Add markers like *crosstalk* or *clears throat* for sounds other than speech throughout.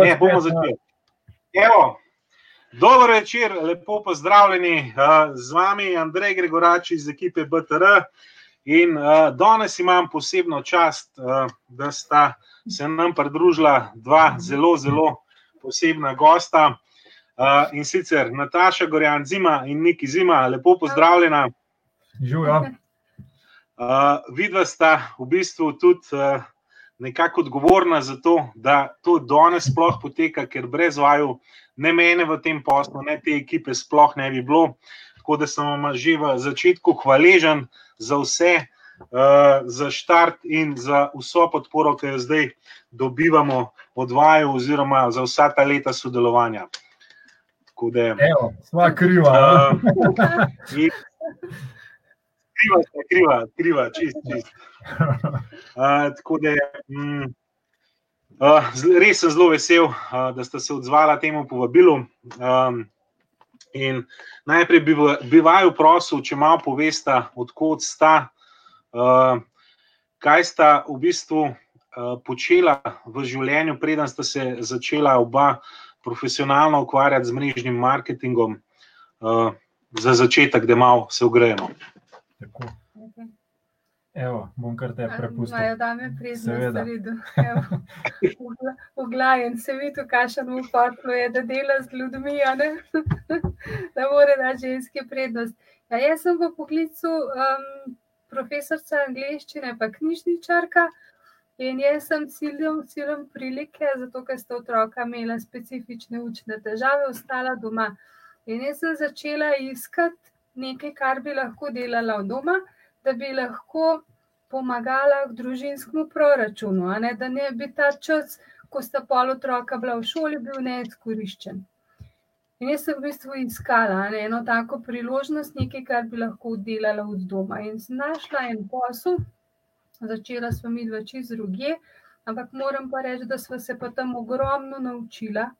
Ne, bomo začeli. Evo, dober večer, lepo pozdravljeni. Z vami je Andrej Gregorač iz ekipe BTR. In danes imam posebno čast, da sta se nam pridružila dva zelo, zelo posebna gosta. In sicer Nataša Gorjan Zima in Niki Zima, lepo pozdravljena. Živijo. Vidva sta v bistvu tudi nekako odgovorna za to, da to danes sploh poteka, ker brez vaju, ne mene v tem poslu, ne te ekipe, sploh ne bi bilo. Tako da sem vam že v začetku hvaležen za vse, uh, za štart in za vso podporo, ki jo zdaj dobivamo od vaju, oziroma za vsa ta leta sodelovanja. Evo, sva kriva. Uh, kriva, kriva, kriva, čist, čist. Uh, tako da, mm, uh, res sem zelo vesel, uh, da ste se odzvali temu povabilu. Um, najprej bi, bi vaju prosil, če malo poveste, odkot sta, uh, kaj sta v bistvu uh, počela v življenju, preden sta se začela oba profesionalno ukvarjati z mrežnim marketingom. Uh, za začetek, da malo se ugrejemo. Tako. Evo, bom kar te prepustil. Imajo dame prednost, da vidim. Poglajen, se vidi, kakšen v portlu je, da dela z ljudmi, *laughs* da mora da ženske prednost. Ja, jaz sem v poklicu um, profesorca angliščine, pa knjižničarka. In jaz sem ciljem, ciljem prilike, zato ker sta otroka imela specifične učne težave, ostala doma. In jaz sem začela iskati nekaj, kar bi lahko delala od doma da bi lahko pomagala k družinskemu proračunu, ne? da ne bi ta čas, ko sta pol otroka bila v šoli, bil neizkoriščen. In jaz sem v bistvu iskala ne? eno tako priložnost, nekaj, kar bi lahko delala od doma. In našla en posel, začela sem iti v čez druge, ampak moram pa reči, da smo se pa tam ogromno naučila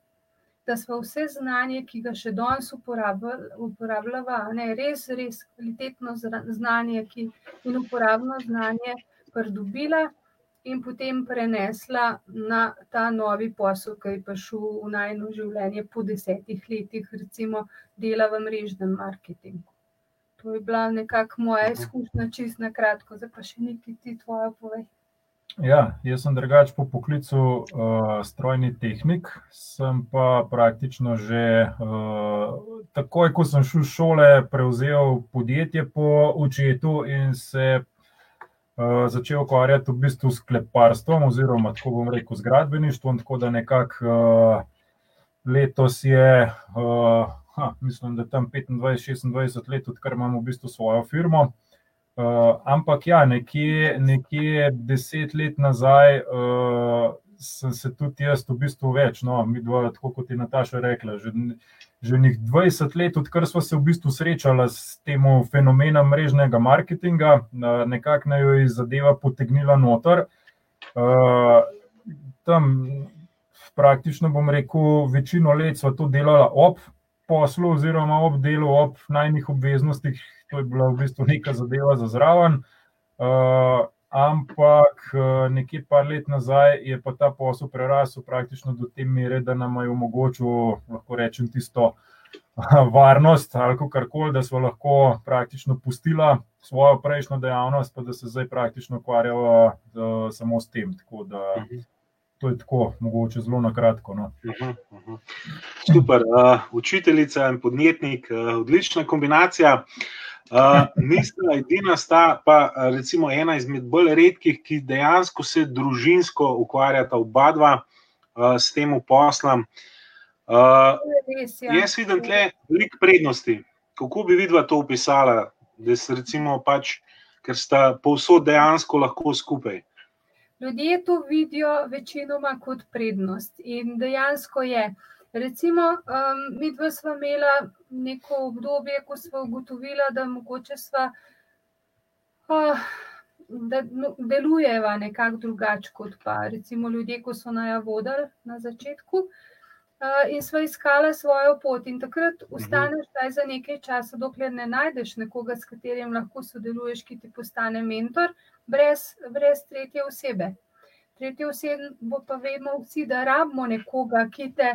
da smo vse znanje, ki ga še danes uporabljamo, ne res, res kvalitetno znanje ki, in uporabno znanje, pridobila in potem prenesla na ta novi posel, ki je prišel v najno življenje po desetih letih, recimo dela v mrežnem marketingu. To je bila nekako moja izkušnja, čist na kratko, zdaj pa še nekaj ti tvoja povej. Ja, jaz sem drugač po poklicu uh, strojni tehnik, sem pa praktično že uh, takoj, ko sem šel v šole, prevzel podjetje po očetu in se uh, začel ukvarjati v bistvu s kleparstvom, oziroma tako bom rekel, z gradbeništvom. Tako da nekako uh, letos je, uh, ha, mislim, da tam 25-26 let, odkar imamo v bistvu svojo firmo. Uh, ampak ja, nekje, nekje deset let nazaj uh, sem se tudi jaz v bistvu več, no, mi dva, tako kot je Nataša rekla, že, že nekaj 20 let, odkar smo se v bistvu srečali s tem fenomenom mrežnega marketinga, uh, nekako naj jo je zadeva potegnila noter. Uh, tam praktično bom rekel, večino let smo to delali ob poslu oziroma ob delu, ob najnih obveznostih, to je bila v bistvu neka zadeva za zraven. Uh, ampak uh, nekje par let nazaj je pa ta posel prerasel praktično do te mere, da nam je omogočil, lahko rečem, tisto uh, varnost ali kar koli, da smo lahko praktično pustila svojo prejšnjo dejavnost, pa da se zdaj praktično ukvarjamo uh, samo s tem. Tako da, uh, To je tako, mogoče zelo na kratko. No. Uh -huh, uh -huh. Super, uh, učiteljica in podjetnik, uh, odlična kombinacija. Uh, nista edina, sta pa recimo ena izmed bolj redkih, ki dejansko se družinsko ukvarjata, oba dva uh, s tem poslom. Uh, ja. Jaz vidim tle veliko prednosti. Kako bi vidva to opisala, da se recimo pač, ker sta povsod dejansko lahko skupaj ljudje to vidijo večinoma kot prednost. In dejansko je. Recimo, um, mi dva smo imela neko obdobje, ko smo ugotovila, da mogoče sva, uh, da no, delujeva nekako drugače kot pa recimo ljudje, ko so naja vodili na začetku. Uh, in sva iskala svojo pot, in takrat mhm. ostaneš taj za nekaj časa, dokler ne najdeš nekoga, s katerim lahko sodeluješ, ki ti postane mentor, brez, brez tretje osebe. Tretja oseba pa vemo vsi, da rabimo nekoga, ki te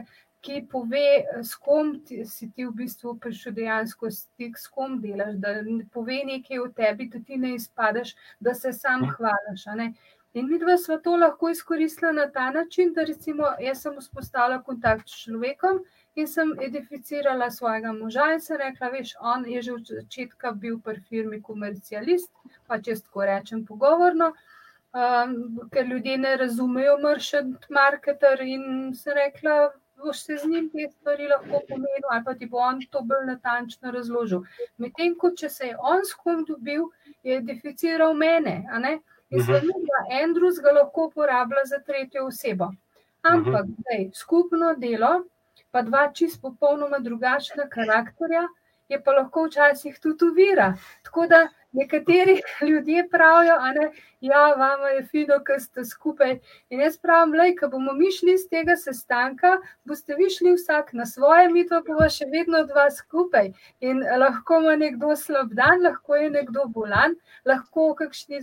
ki pove, s kom ti, si ti v bistvu prišel dejansko stik, s kom delaš, da pove nekaj o tebi, da ti ne izpadeš, da se sam Mhm. A ne. In mi dva sva to lahko izkoristila na ta način, da recimo jaz sem vzpostavila kontakt s človekom in sem identificirala svojega moža in sem rekla, veš, on je že od začetka bil pri firmi komercialist, pa če tako rečem pogovorno, um, ker ljudje ne razumejo merchant marketer in sem rekla, boš se z njim te stvari lahko pomenil ali pa ti bo on to bolj natančno razložil. Medtem, ko če se je on s kom dobil, je identificiral mene, a ne? In seveda Andrews ga lahko uporablja za tretjo osebo. Ampak zdaj, skupno delo, pa dva čist popolnoma drugačna karakterja, je pa lahko včasih tudi uvira. Tako da nekateri ljudje pravijo, a ne, ja, vama je fino, ker ste skupaj. In jaz pravim, lej, ko bomo mi šli iz tega sestanka, boste vi šli vsak na svoje, mi to bomo še vedno dva skupaj. In lahko ima nekdo slab dan, lahko je nekdo bolan, lahko o kakšni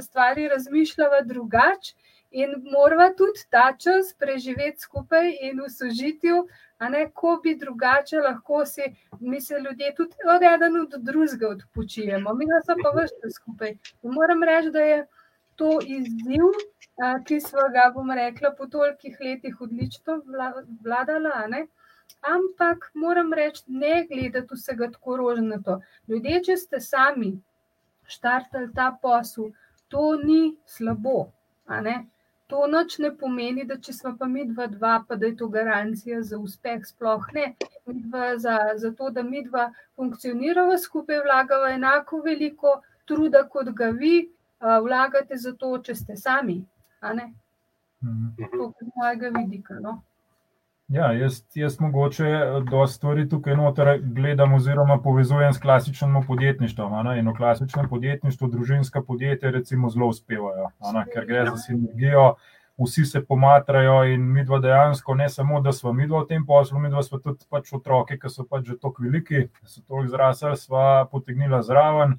stvari razmišljava drugače. In moramo tudi ta čas preživeti skupaj in v sožitju, ne ko bi drugače lahko si, mi se ljudje tudi od enega do drugega odpočijemo, mi pa pa vrste skupaj. In moram reči, da je to izziv, ki smo ga, bom rekla, po tolikih letih odlično vla- vladala. ne. Ampak moram reči, ne gledati vsega tako rožnato. Ljudje, če ste sami štartali ta posel, to ni slabo. To noč ne pomeni, da če smo pa mi dva, dva, pa da je to garancija za uspeh. Sploh ne. Midva Za, za to, da mi dva funkcioniramo skupaj, vlagamo enako veliko truda, kot ga vi vlagate za to, če ste sami. Mhm. To je z mojega vidika. No. Ja, jaz, jaz mogoče dosta stvari tukaj noter gledam oziroma povezujem s klasičnim podjetništvom. In v klasičnem podjetništvu družinska podjetja recimo zelo uspevajo, a ne, ker gre za sinergijo, vsi se pomatrajo in mi dva dejansko ne samo, da smo mi dva v tem poslu, mi dva smo tudi pač otroke, ki so pač že tako veliki, so toliko zrasli, sva potegnila zraven.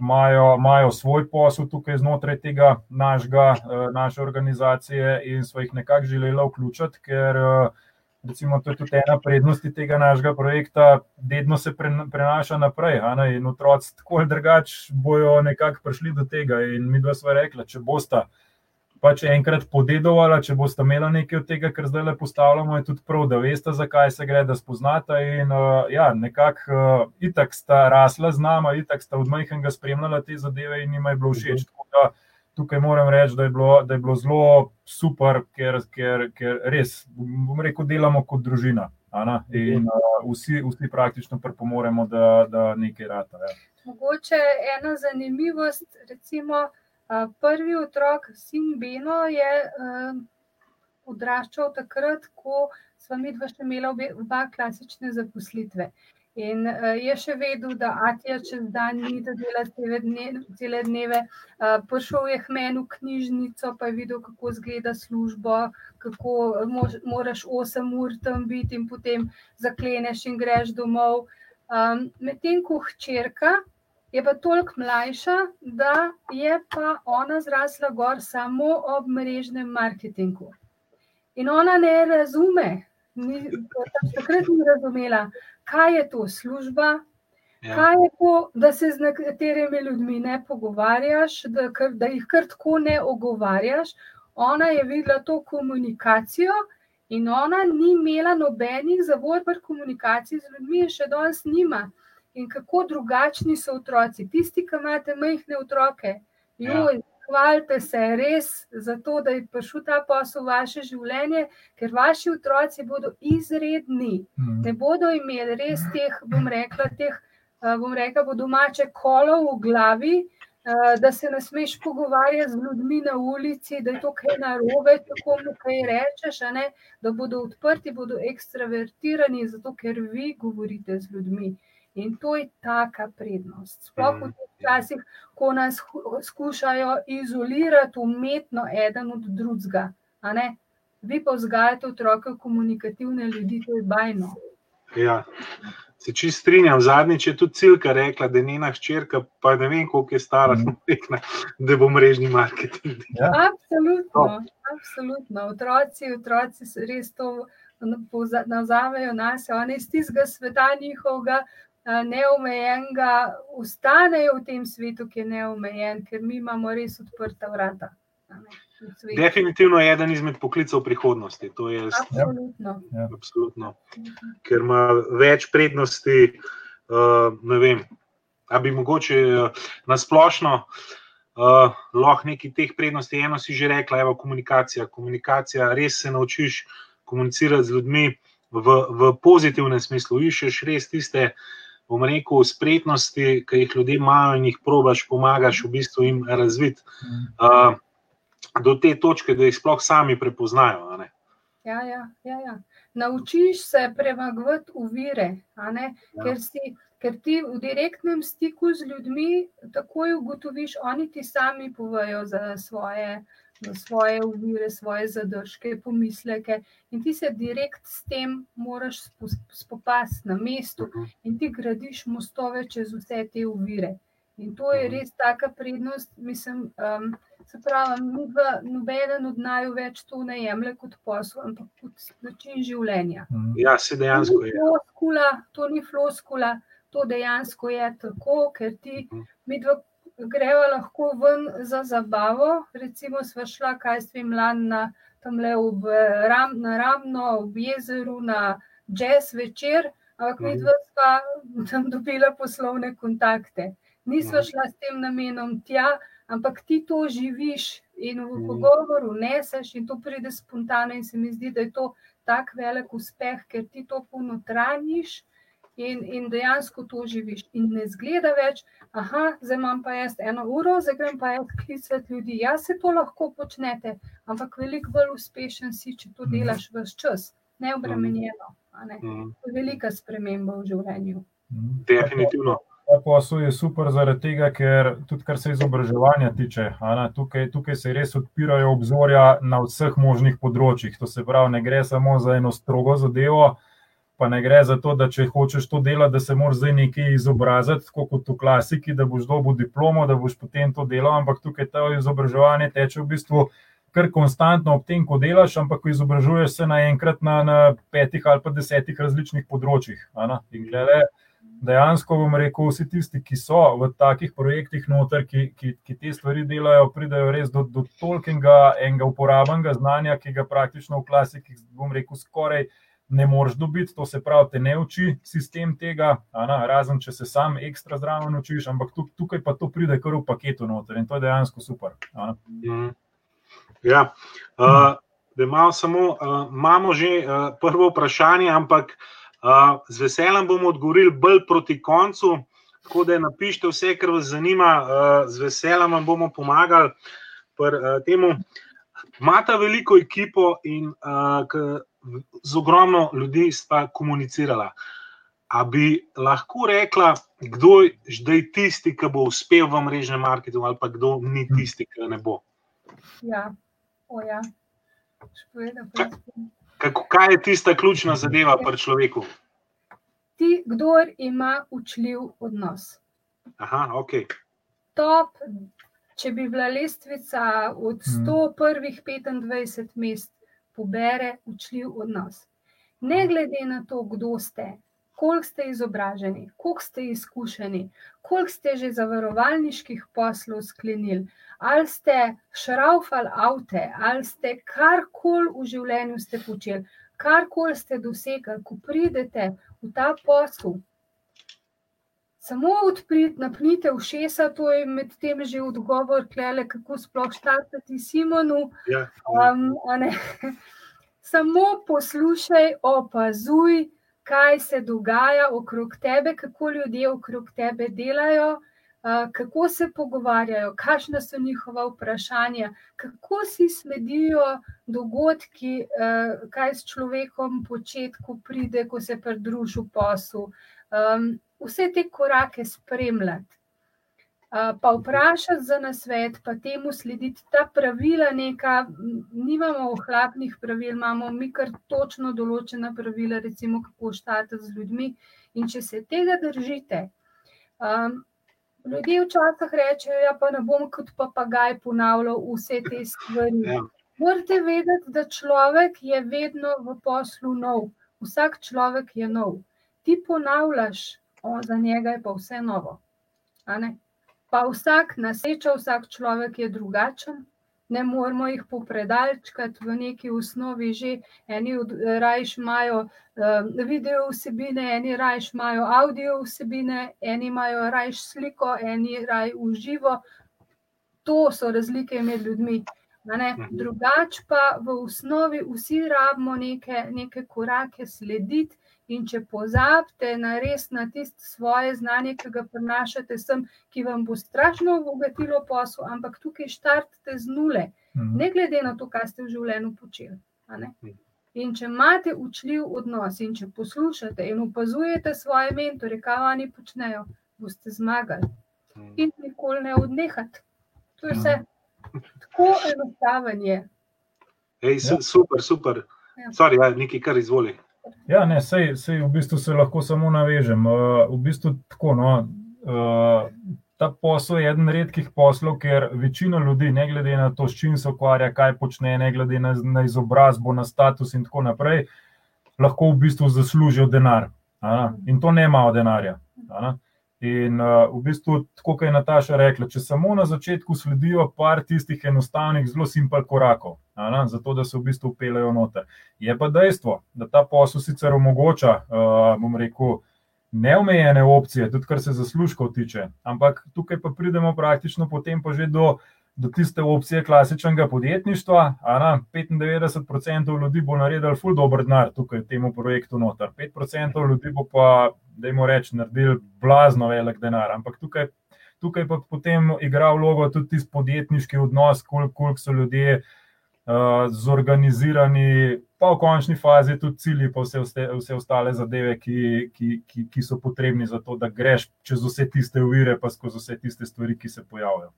Imajo svoj posel tukaj znotraj tega našega, eh, naše organizacije in smo jih nekako želeli vključiti, ker eh, recimo, to je tudi ena prednosti tega našega projekta, dedno se pre- prenaša naprej. ne, In otroci tako ali drugače bojo nekako prišli do tega. In mi dva sva rekla, če bosta pač enkrat podedovala, če boste imela nekaj od tega, kar zdaj le postavljamo, je tudi prav, da veste, zakaj se gre, da spoznata. In uh, ja, nekako uh, itak sta rasla z nama, itak sta od majhnega spremljala te zadeve in jim je bilo všeč. Tako da Tukaj moram reči, da je bilo, da je bilo zelo super, ker, ker, ker res, bom rekel, delamo kot družina. In uh, vsi, vsi praktično pripomoremo, da, da nekaj rata. Ja. Mogoče ena zanimivost, recimo a, prvi otrok, sin Beno, je a, odraščal takrat, ko smo mi dva še imela obe, oba klasične zaposlitve. In uh, je še vedel, da Atija čez dan ni, da dela cele, dne, cele dneve. Uh, prišel je k meni v knjižnico, pa je videl, kako izgleda služba, kako mož, moraš 8 ur tam biti in potem zakleneš in greš domov. Um, Medtem ko hčerka je pa toliko mlajša, da je pa ona zrasla gor samo ob mrežnem marketingu. In ona ne razume, ni, takrat ni razumela, kaj je to služba, Ja. kaj je to, da se z nekaterimi ljudmi ne pogovarjaš, da, da jih kar tako ne ogovarjaš. Ona je videla to komunikacijo in ona ni imela nobenih zavor pri komunikaciji z ljudmi, in še danes nima. In kako drugačni so otroci, tisti, ki imate majhne otroke. Joj, hvalite se res za to, da je prišel ta posel v vaše življenje, ker vaši otroci bodo izredni. Mhm. Ne bodo imeli res teh, bom rekla, teh, eh, bom rekla, po domače kolov v glavi, eh, da se ne smeš pogovarjati z ljudmi na ulici, da je to kaj narobe, če komu kaj rečeš, ne, da bodo odprti, bodo ekstravertirani, zato ker vi govorite z ljudmi. In to je taka prednost. Sploh v teh časih, ko nas skušajo izolirati umetno eden od drugega. a ne. Vi pa vzgajate otroke v komunikativne ljudi, to je bajno. Ja. Se čist strinjam. Zadnjič je tudi Cilka rekla, da je njena hčerka, pa ne vem, koliko je stara, Mhm. *laughs* rekla, da bo mrežni marketing. Ja. Absolutno, absolutno. Otroci, otroci res to navzamejo nas, oni iz tistega sveta njihovega. A, Neomejenega ostanejo v tem svetu, ki je neomejen, ker mi imamo res odprta vrata. a ne, v svetu. Definitivno je eden izmed poklicev prihodnosti. To je Absolutno. absolutno, ker ima več prednosti. Uh, ne vem, ali bi mogoče uh, nasplošno uh, lahko nekaj teh prednosti. Eno si že rekla, evo, komunikacija. Komunikacija, res se naučiš komunicirati z ljudmi v, v pozitivnem smislu. Iščeš res tiste, bom rekel, spretnosti, ki jih ljudje imajo in jih probaš, pomagaš v bistvu jim razviti. Uh, do te točke, da jih sploh sami prepoznajo. Ja, ja, ja, ja. Naučiš se premagovati uvire, Ja. ker, si, ker ti v direktnem stiku z ljudmi takoj ugotoviš, oni ti sami povejo za svoje, za svoje uvire, svoje zadržke, pomisleke. In ti se direkt s tem moraš spo- spopasti na mestu in ti gradiš mostove čez vse te uvire. In to je res taka prednost, mislim. Um, Se pravi, mi v nobenen od naju več to ne jemlje kot posel, ampak kot način življenja. Mhm. Ja, se dejansko to ni je. floskula, to ni floskula, to dejansko je tako, ker ti Mhm. Greva lahko ven za zabavo. Recimo, sva šla, kaj s tem lan na tamle ob ram, na Ramno, ob jezeru, na jazz večer, ampak mi Mhm. dva sva tam dobila poslovne kontakte. Nisva Mhm. šla s tem namenom tja, ampak ti to živiš in v Mhm. pogovoru neseš in to pride spontano in se mi zdi, da je to tak velik uspeh, ker ti to ponotranjiš in, in dejansko to živiš. In ne zgleda več, aha, zdaj imam pa jaz eno uro, zdaj grem pa jaz klicati ljudi. Ja, se to lahko počnete, ampak veliko bolj uspešen si, če to Mhm. delaš vse čas, neobremenjeno. a Ne? Mhm. To je velika sprememba v življenju. Mhm. Definitivno. Ta posel je super zaradi tega, ker tudi kar se izobraževanja tiče, a ne, tukaj, tukaj se res odpirajo obzorja na vseh možnih področjih. To se pravi, ne gre samo za eno strogo zadevo, pa ne gre za to, da če hočeš to delati, da se moraš zdaj nekaj izobraziti, tako kot v klasiki, da boš dobil diplomo, da boš potem to delal, ampak tukaj to izobraževanje teče v bistvu kar konstantno ob tem, ko delaš, ampak ko izobražuješ se naenkrat na, na petih ali pa desetih različnih področjih. In glede, dejansko bom rekel, vsi tisti, ki so v takih projektih noter, ki, ki, ki te stvari delajo, pridajo res do, do tolkega enega uporabnega znanja, ki ga praktično v klasiki, bom rekel, skoraj ne moreš dobiti. To se pravi, te ne uči sistem tega, a ne, razen če se sam ekstra zraven učiš, ampak tuk, tukaj pa to pride kar v paketu noter in to je dejansko super. Mhm. Ja. Uh, da imamo, samo, uh, imamo že uh, prvo vprašanje, ampak uh, z veseljem bomo odgovorili bolj proti koncu. Tako da napišite vse, kar vas zanima, uh, z veseljem vam bomo pomagali pri uh, temu. Imata veliko ekipo in uh, z ogromno ljudi sta komunicirala. A bi lahko rekla, kdo je zdaj tisti, ki bo uspel v mrežnem marketingu, ali pa kdo ni tisti, ki ne bo? Ja, o ja. Boš povedal, prosim? Kako, kaj je tista ključna zadeva pri človeku? Ti, kdor ima učljiv odnos. Aha, ok. Top, če bi bila lestvica od Mhm. 100 prvih 25 mest, pobere učljiv odnos. Ne glede na to, kdo ste, koliko ste izobraženi, koliko ste izkušeni, koliko ste že zavarovalniških poslov sklenili, ali ste šraufali avte, ali ste karkoli v življenju ste počeli, karkoli ste dosegli, ko pridete v ta posel, Samo odprite, napnite ušesa, to je med tem že odgovor, klele, kako sploh štartati Simonu. Ja, Um, a ne. *laughs* Samo poslušaj, opazuj, kaj se dogaja okrog tebe, kako ljudje okrog tebe delajo, uh, kako se pogovarjajo, kakšna so njihova vprašanja, kako si sledijo dogodki, uh, kaj s človekom početi, ko pride, ko se pridruži poslu. Um, vse te korake spremljati. pa vprašati za nasvet, pa temu slediti ta pravila, neka, nimamo ohlapnih pravil, imamo mi kar točno določena pravila, recimo kako štati z ljudmi. In če se tega držite, um, ljudje včasih rečejo, ja, pa ne bom kot papagaj ponavljal vse te stvari. Ja. Morate vedeti, da človek je vedno v poslu nov. Vsak človek je nov. Ti ponavljaš, o, za njega je pa vse novo. Pa vsak naseča, vsak človek je drugačen. Ne moramo jih popredalčkati v neki osnovi, že eni rajš imajo uh, video vsebine, eni rajš imajo audio vsebine, eni imajo rajš sliko, eni raj uživo. To so razlike med ljudmi. Mhm. Drugač pa v osnovi vsi rabimo neke, neke korake slediti. In če pozabite na res na tisto svoje znanje, ki ga prenašate sem, ki vam bo strašno obogatilo posel, ampak tukaj štartite z nule, mhm. ne glede na to, kaj ste v življenju počeli. Mhm. In če imate učljiv odnos in če poslušate in opazujete svoje mentore, kaj oni počnejo, boste zmagali. In nikoli ne odnehati. To je vse. Tako enostaven je. Ej. Super, super. Ja. Sorry, ja, nekaj, kar izvoli. Ja, ne, sej, sej v bistvu se lahko samo navežem. Uh, v bistvu tako, no, uh, ta posel je eden redkih poslov, ker večina ljudi, ne glede na to, s čim se ukvarja, kaj počne, ne glede na, na izobrazbo, na status in tako naprej, lahko v bistvu zaslužijo denar. In to ne malo denarja. In uh, v bistvu, tako kot je Nataša rekla, če samo na začetku sledijo par tistih enostavnih, zelo simpel korakov, zato da se v bistvu upeljajo noter. Je pa dejstvo, da ta posel sicer omogoča, uh, bom rekel, neomejene opcije, tudi kar se zaslužkov tiče, ampak tukaj pa pridemo praktično potem pa že do do tiste opcije klasičnega podjetništva. Na, 95% ljudi bo naredil ful dobr denar tukaj v tem projektu noter. 5% ljudi bo pa, da jim rečem, naredil blazno velik denar. Ampak tukaj, tukaj pa potem igra vlogo tudi tisti podjetniški odnos, koliko kolik so ljudje uh, zorganizirani, pa v končni fazi tudi cilji, pa vse, vse ostale zadeve, ki, ki, ki, ki so potrebni za to, da greš čez vse tiste uvire, pa skozi vse tiste stvari, ki se pojavljajo.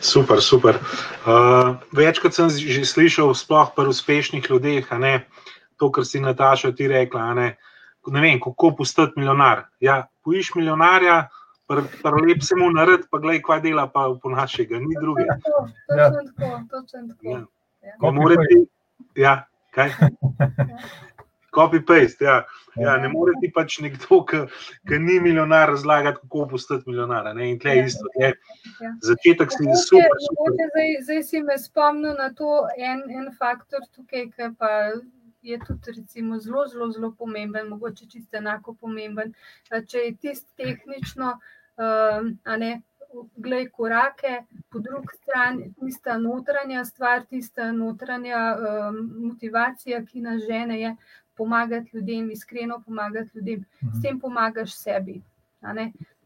Super, super. Uh, večkrat sem že slišal, sploh pri uspešnih ljudeh, ne, to, kar si Nataša ti rekla. Ne, ne vem, kako postati milijonar. Ja, poiš milijonarja, prvo lep se mu nared, pa gledaj, kaj dela, pa po našega, ni drugega. Ja, točno tako, točno tako. Ja. Ja, kaj? *laughs* Copy-paste. Ja. Ja, ne more ti pač nekdo, ki ni milijonar, razlagati, kako postati milijonar. Ne? In tle je ja. isto. Je. Ja. Začetek si je super. super. Zdaj, zdaj si me spomnil na to en, en faktor tukaj, ki pa. Je tudi recimo, zelo, zelo, zelo pomemben, mogoče čisto enako pomemben. Če je tisto tehnično, a ne, gledaj korake, po drugi strani tista notranja stvar, tista notranja um, motivacija, ki nas žene, je pomagati ljudem, iskreno pomagati ljudem, s tem pomagaš sebi.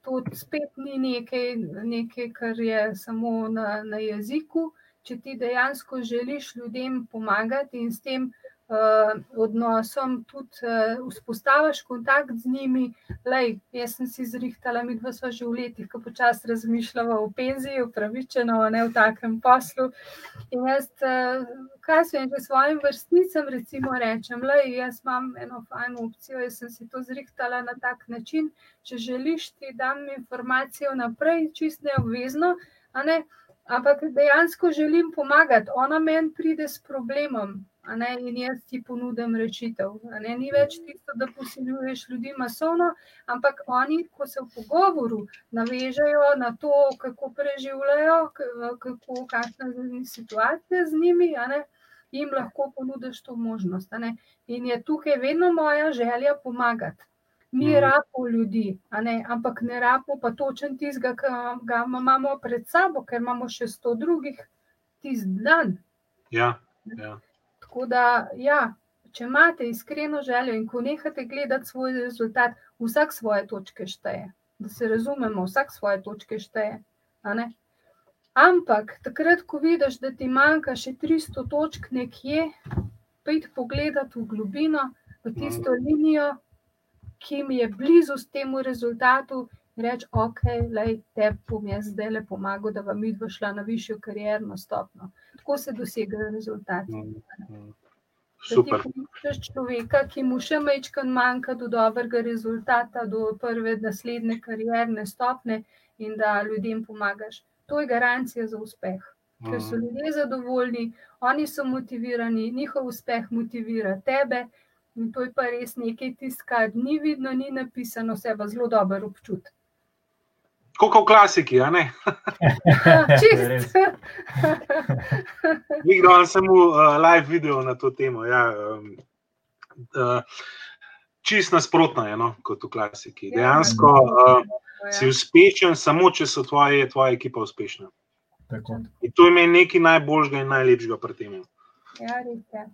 To spet ni nekaj, nekaj kar je samo na, na jeziku. Če ti dejansko želiš ljudem pomagati in s tem uh, odnosom tudi uh, vzpostaviš kontakt z njimi. Lej, jaz sem si zrihtala, mi dva smo že v letih, ko počasi razmišljamo o penziji, upravičeno, ne v takem poslu. In jaz, uh, kaj jim že svojim vrstnicam, recimo, rečem, lej, jaz imam eno fajno opcijo, jaz sem si to zrihtala na tak način. Če želiš, ti dam informacijo naprej, čist neobvezno. Ne? Ampak dejansko želim pomagati. Ona meni pride s problemom, ne, in jaz ti ponudim rešitev. Ne, ni več tisto, da posiljuješ ljudi masovno, ampak oni, ko se v pogovoru navežejo na to, kako preživljajo, kako, kakšna je situacija z njimi, ne, jim lahko ponudiš to možnost. In je tukaj vedno moja želja pomagati. Mi mm. rabimo ljudi, ne, ampak ne rabimo pa točen tistega, ki ga imamo pred sabo, ker imamo še sto drugih tisti dan. Ja, ja. Tako da, ja, če imate iskreno željo in ko nehate gledati svoj rezultat, vsak svoje točke šteje. Da se razumemo, vsak svoje točke šteje. Ampak takrat, ko vidiš, da ti manjka še 300 točk nekje, pojdi pogledati v globino, v tisto linijo, ki mi je blizu s temu rezultatu, in reči, ok, lej, te bom jaz zdaj le pomagal, da vam midva šla na višjo karierno stopno. Tako se dosegajo rezultati. Mm, Super. Človeka, ki mu še mečkan manjka do dobrega rezultata, do prve naslednje karierne stopne in da ljudem pomagaš. To je garancija za uspeh. Ker so ljudje zadovoljni, oni so motivirani, njihov uspeh motivira tebe, in to je pa res nekaj tisto, kar ni vidno, ni napisano, se pa zelo dobro občuti. Kot v klasiki, a ne? *laughs* Čist. Nikdo je samo uh, live video na to temo. Ja, um, uh, čist nasprotno je no, kot v klasiki. Dejansko uh, si uspešen, samo če so tvoje, tvoja ekipa uspešna. Tako. In to je nekaj najboljšega in najlepšega pri tem. Ja, res je.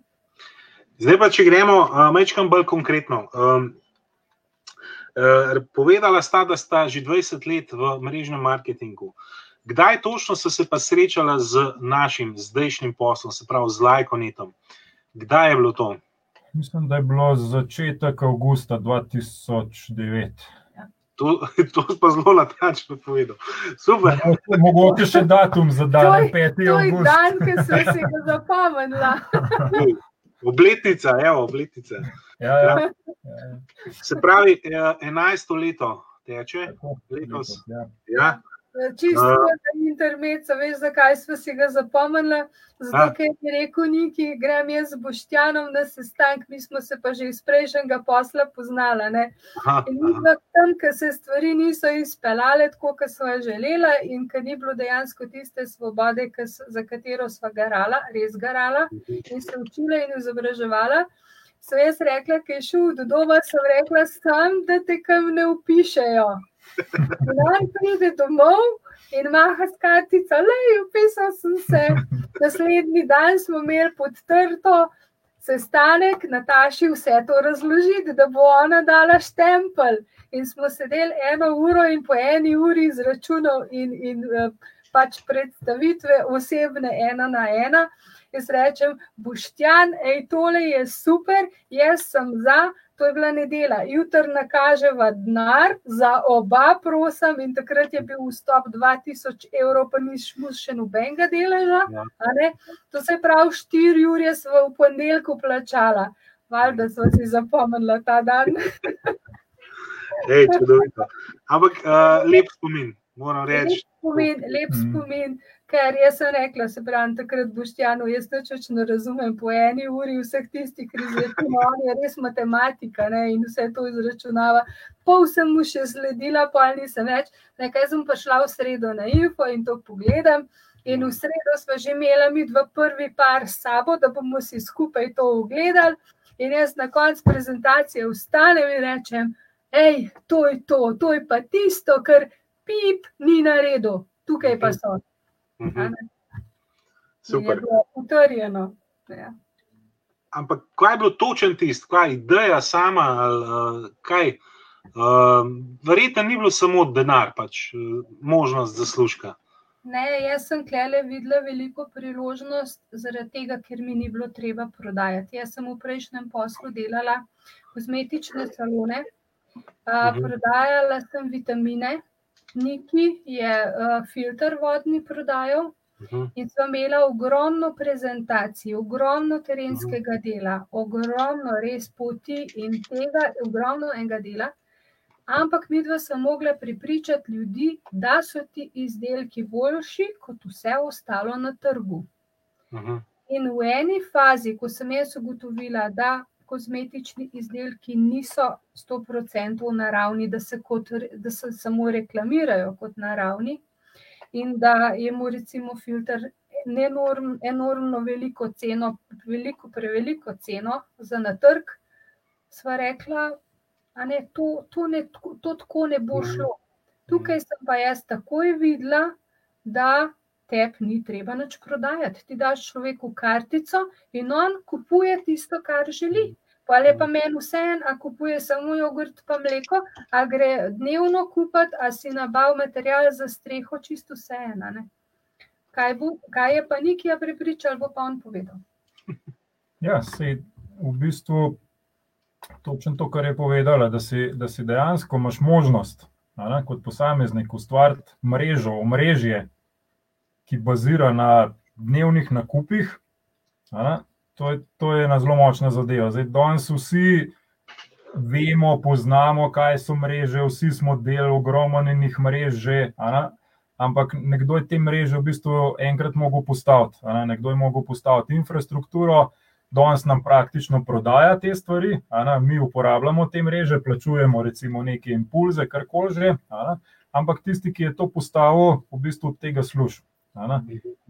Zdaj pa, če gremo uh, mečkam bolj konkretno. Um, povedala sta, da sta že 20 let v mrežnem marketingu. Kdaj točno so se pa srečala z našim zdajšnjim poslom, se pravi z Lajkonetom? Kdaj je bilo to? Mislim, da je bilo začetek avgusta 2009. To, *laughs* to pa zelo natančno povedal. Super. Mogoče še datum za dan, je- 5. To je avgust. dan, ki sem si ga zapomnila. *laughs* Obletnica, evo, obletnica. Ja, ja. Se pravi, eh, 11 leto teče. Letos. Ja. Ja? Čisto A. za internet, veš, zakaj smo si ga zapomnili. Zato, A. ker je rekel Niki, grem jaz z Boštjanom na sestanek, mi smo se pa že iz prejšnjega posla poznala. Ne? Aha, In aha. smo tam, ker se stvari niso izpeljale tako, kot smo želela, in ker ni bilo dejansko tiste svobode, ki s- za katero smo garala, res garala in se učila in izobraževala. Sem jaz rekla, ki je šel do doma, sem rekla, sam, da te kam ne upišejo. In *laughs* on pride domov in maha s kartico, le, upisal sem se. Naslednji dan smo imeli podtrto sestanek, Nataši vse to razložiti, da bo ona dala štempelj. In smo sedeli eno uro in po eni uri izračunal in, in eh, pač predstavitve osebne ena na ena. Jaz rečem, Boštjan, ej, tole je super, jaz sem za, to je bila nedela. Jutr nakaževa denar za oba, prosim, in takrat je bil vstop 2000 evrov, pa ni šlo še nobenega deleža. Ja. a ne. To se pravi, 4 ure smo v ponedeljku plačala. Valjda smo si zapomnila ta dan. *laughs* Ej, čudovito. Ampak uh, lep spomin, moram Lep reči. spomin, lep Mhm. spomin, ker jaz sem rekla, se pravi, takrat Boštjanu, jaz več ne razumem po eni uri vseh tistih, ki izračunava, on je res matematika ne, in vse to izračunava. Pol sem mu še sledila, pol nisem več, nekaj sem pa šla v sredo na info in to pogledam. In v sredo smo že imeli mi dva prvi par s sabo, da bomo si skupaj to ogledali. In jaz na koncu prezentacije vstanem in rečem, hej, to je to, to je pa tisto, kar pip ni na redu, tukaj pa so. Mhm, Super. utrjeno. Ja. Ampak kaj je bilo točen tist, kaj je ideja sama, ali uh, kaj? Uh, verjetno ni bilo samo denar, pač uh, možnost zaslužka. Ne, jaz sem klele videla veliko priložnost, zaradi tega, ker mi ni bilo treba prodajati. Jaz sem v prejšnjem poslu delala kozmetične salone, Mhm. prodajala sem vitamine, Niki je a, filter vodni prodajal. Uh-huh. In smo imeli ogromno prezentacij, ogromno terenskega dela, ogromno res poti in tega, ogromno enega dela. Ampak mi dva smo mogla pripričati ljudi, da so ti izdelki boljši kot vse ostalo na trgu. Uh-huh. In v eni fazi, ko sem jaz ugotovila, da kozmetični izdelki niso 100% naravni, da se, kot, da se samo reklamirajo kot naravni, in da je mu recimo filter enorm, enormno veliko ceno, veliko, preveliko ceno za na trg, sva rekla, da ne, to, to, ne, to tako ne bo šlo. Tukaj sem pa jaz takoj videla, da tebi ni treba nič prodajati. Ti daš človeku kartico in on kupuje tisto, kar želi. Pa je pa meni vseeno, a kupuje samo jogurt pa mleko, a gre dnevno kupiti, a si nabav material za streho, čisto vseeno. Kaj, kaj je pa Nikija prepričal, bo pa on povedal. *laughs* Ja, sej, v bistvu točno to, kar je povedala, da si, da si dejansko imaš možnost ne, kot posameznik ustvariti mrežo, omrežje, ki bazira na dnevnih nakupih, ne, to, je, to je ena zelo močna zadeva. Zdaj, danes vsi vemo, poznamo, kaj so mreže, vsi smo del ogromnih mrež že. Ne, ampak nekdo je te mreže v bistvu enkrat mogel postaviti, ne, nekdo je mogel postaviti infrastrukturo. Danes nam praktično prodaja te stvari, mi uporabljamo te mreže, plačujemo recimo neke impulze, kar koli že, ampak tisti, ki je to postavil, v bistvu od tega služi.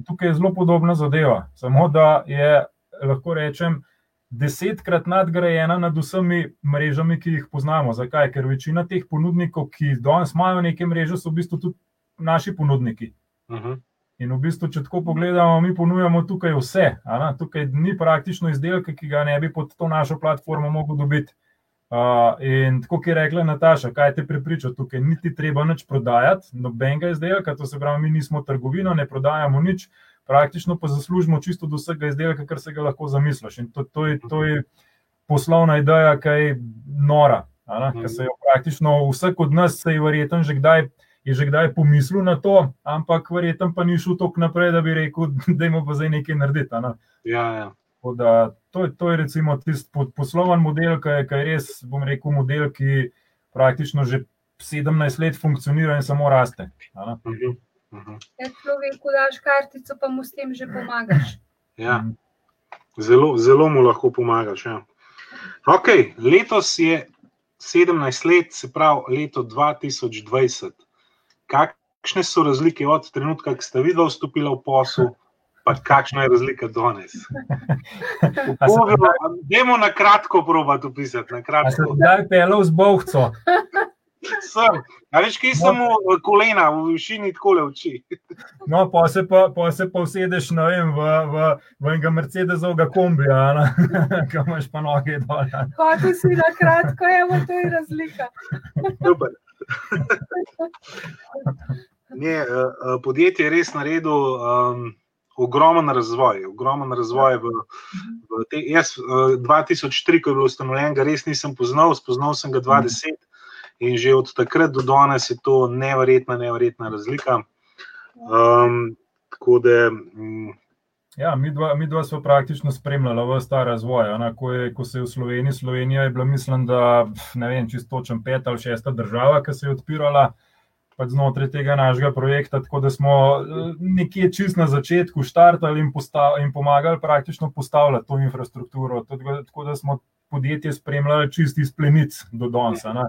Tukaj je zelo podobna zadeva, samo da je, lahko rečem, desetkrat nadgrajena nad vsemi mrežami, ki jih poznamo. Zakaj? Ker večina teh ponudnikov, ki danes imajo neke mreže, so v bistvu tudi naši ponudniki. Uh -huh. In v bistvu, če tako pogledamo, mi ponujamo tukaj vse. Tukaj ni praktično izdelka, ki ga ne bi pod to našo platformo mogel dobiti. Uh, in tako je rekla Nataša, kaj te pripriča tukaj, niti treba nič prodajati, nobenega izdelka, to se pravi, mi nismo trgovina, ne prodajamo nič, praktično pa zaslužimo čisto do vsega izdelka, kar se ga lahko zamisliš. In to, to, je, to je poslovna ideja, kaj je nora, ker se jo praktično vsak od nas, se je verjetno že kdaj. Je že kdaj pomislil na to, ampak verjetno pa ni šel tako naprej, da bi rekel, *laughs* da ima pa zdaj nekaj narediti. Ne? Ja, ja. Da, to, je, to je recimo tisti posloven model, ki je, ki je res, bom rekel, model, ki praktično že 17 let funkcionira in samo raste. Uh -huh, uh -huh. Ja, človek, ko daš kartico, pa mu s tem že pomagaš. Ja. Zelo, zelo mu lahko pomagaš. Ja. Okay, letos je 17 let, se pravi leto 2020. Kakšne so razlike od trenutka, ko ste videli, vstopili v posel? Pa kakšna je razlika danes. *laughs* Dajmo na kratko probati opisati. Zdaj je pelo z bohco. *laughs* Sem. A veš, kje sem v kolena, v višini tako le oči. *laughs* No, pa se pa, pa, se pa usedeš vem, v, v, v enega Mercedesovega kombija, ki imaš pa noge dol. Hoče si na kratko, je to je razlika. Super. Ne, uh, podjetje je res naredilo um, ogromen razvoj, ogromen razvoj. V, v te, jaz, 2003, ko je bilo ustanovljen, ga res nisem poznal, spoznal sem ga 20 in že od takrat do danes je to nevrjetna, nevrjetna razlika. Um, tako da. Um, Ja, mi, dva, mi dva smo praktično spremljali vse ta razvoj. Ko, je, ko se je v Sloveniji, Slovenija je bila, mislim, da ne vem, čisto točen peta ali šesta država, ki se je odpirala pač znotraj tega našega projekta, tako da smo eh, nekje čist na začetku štartali in, in pomagali praktično postavljati to infrastrukturo. Tako da smo podjetje spremljali čist iz plenic do Donsa. Ne?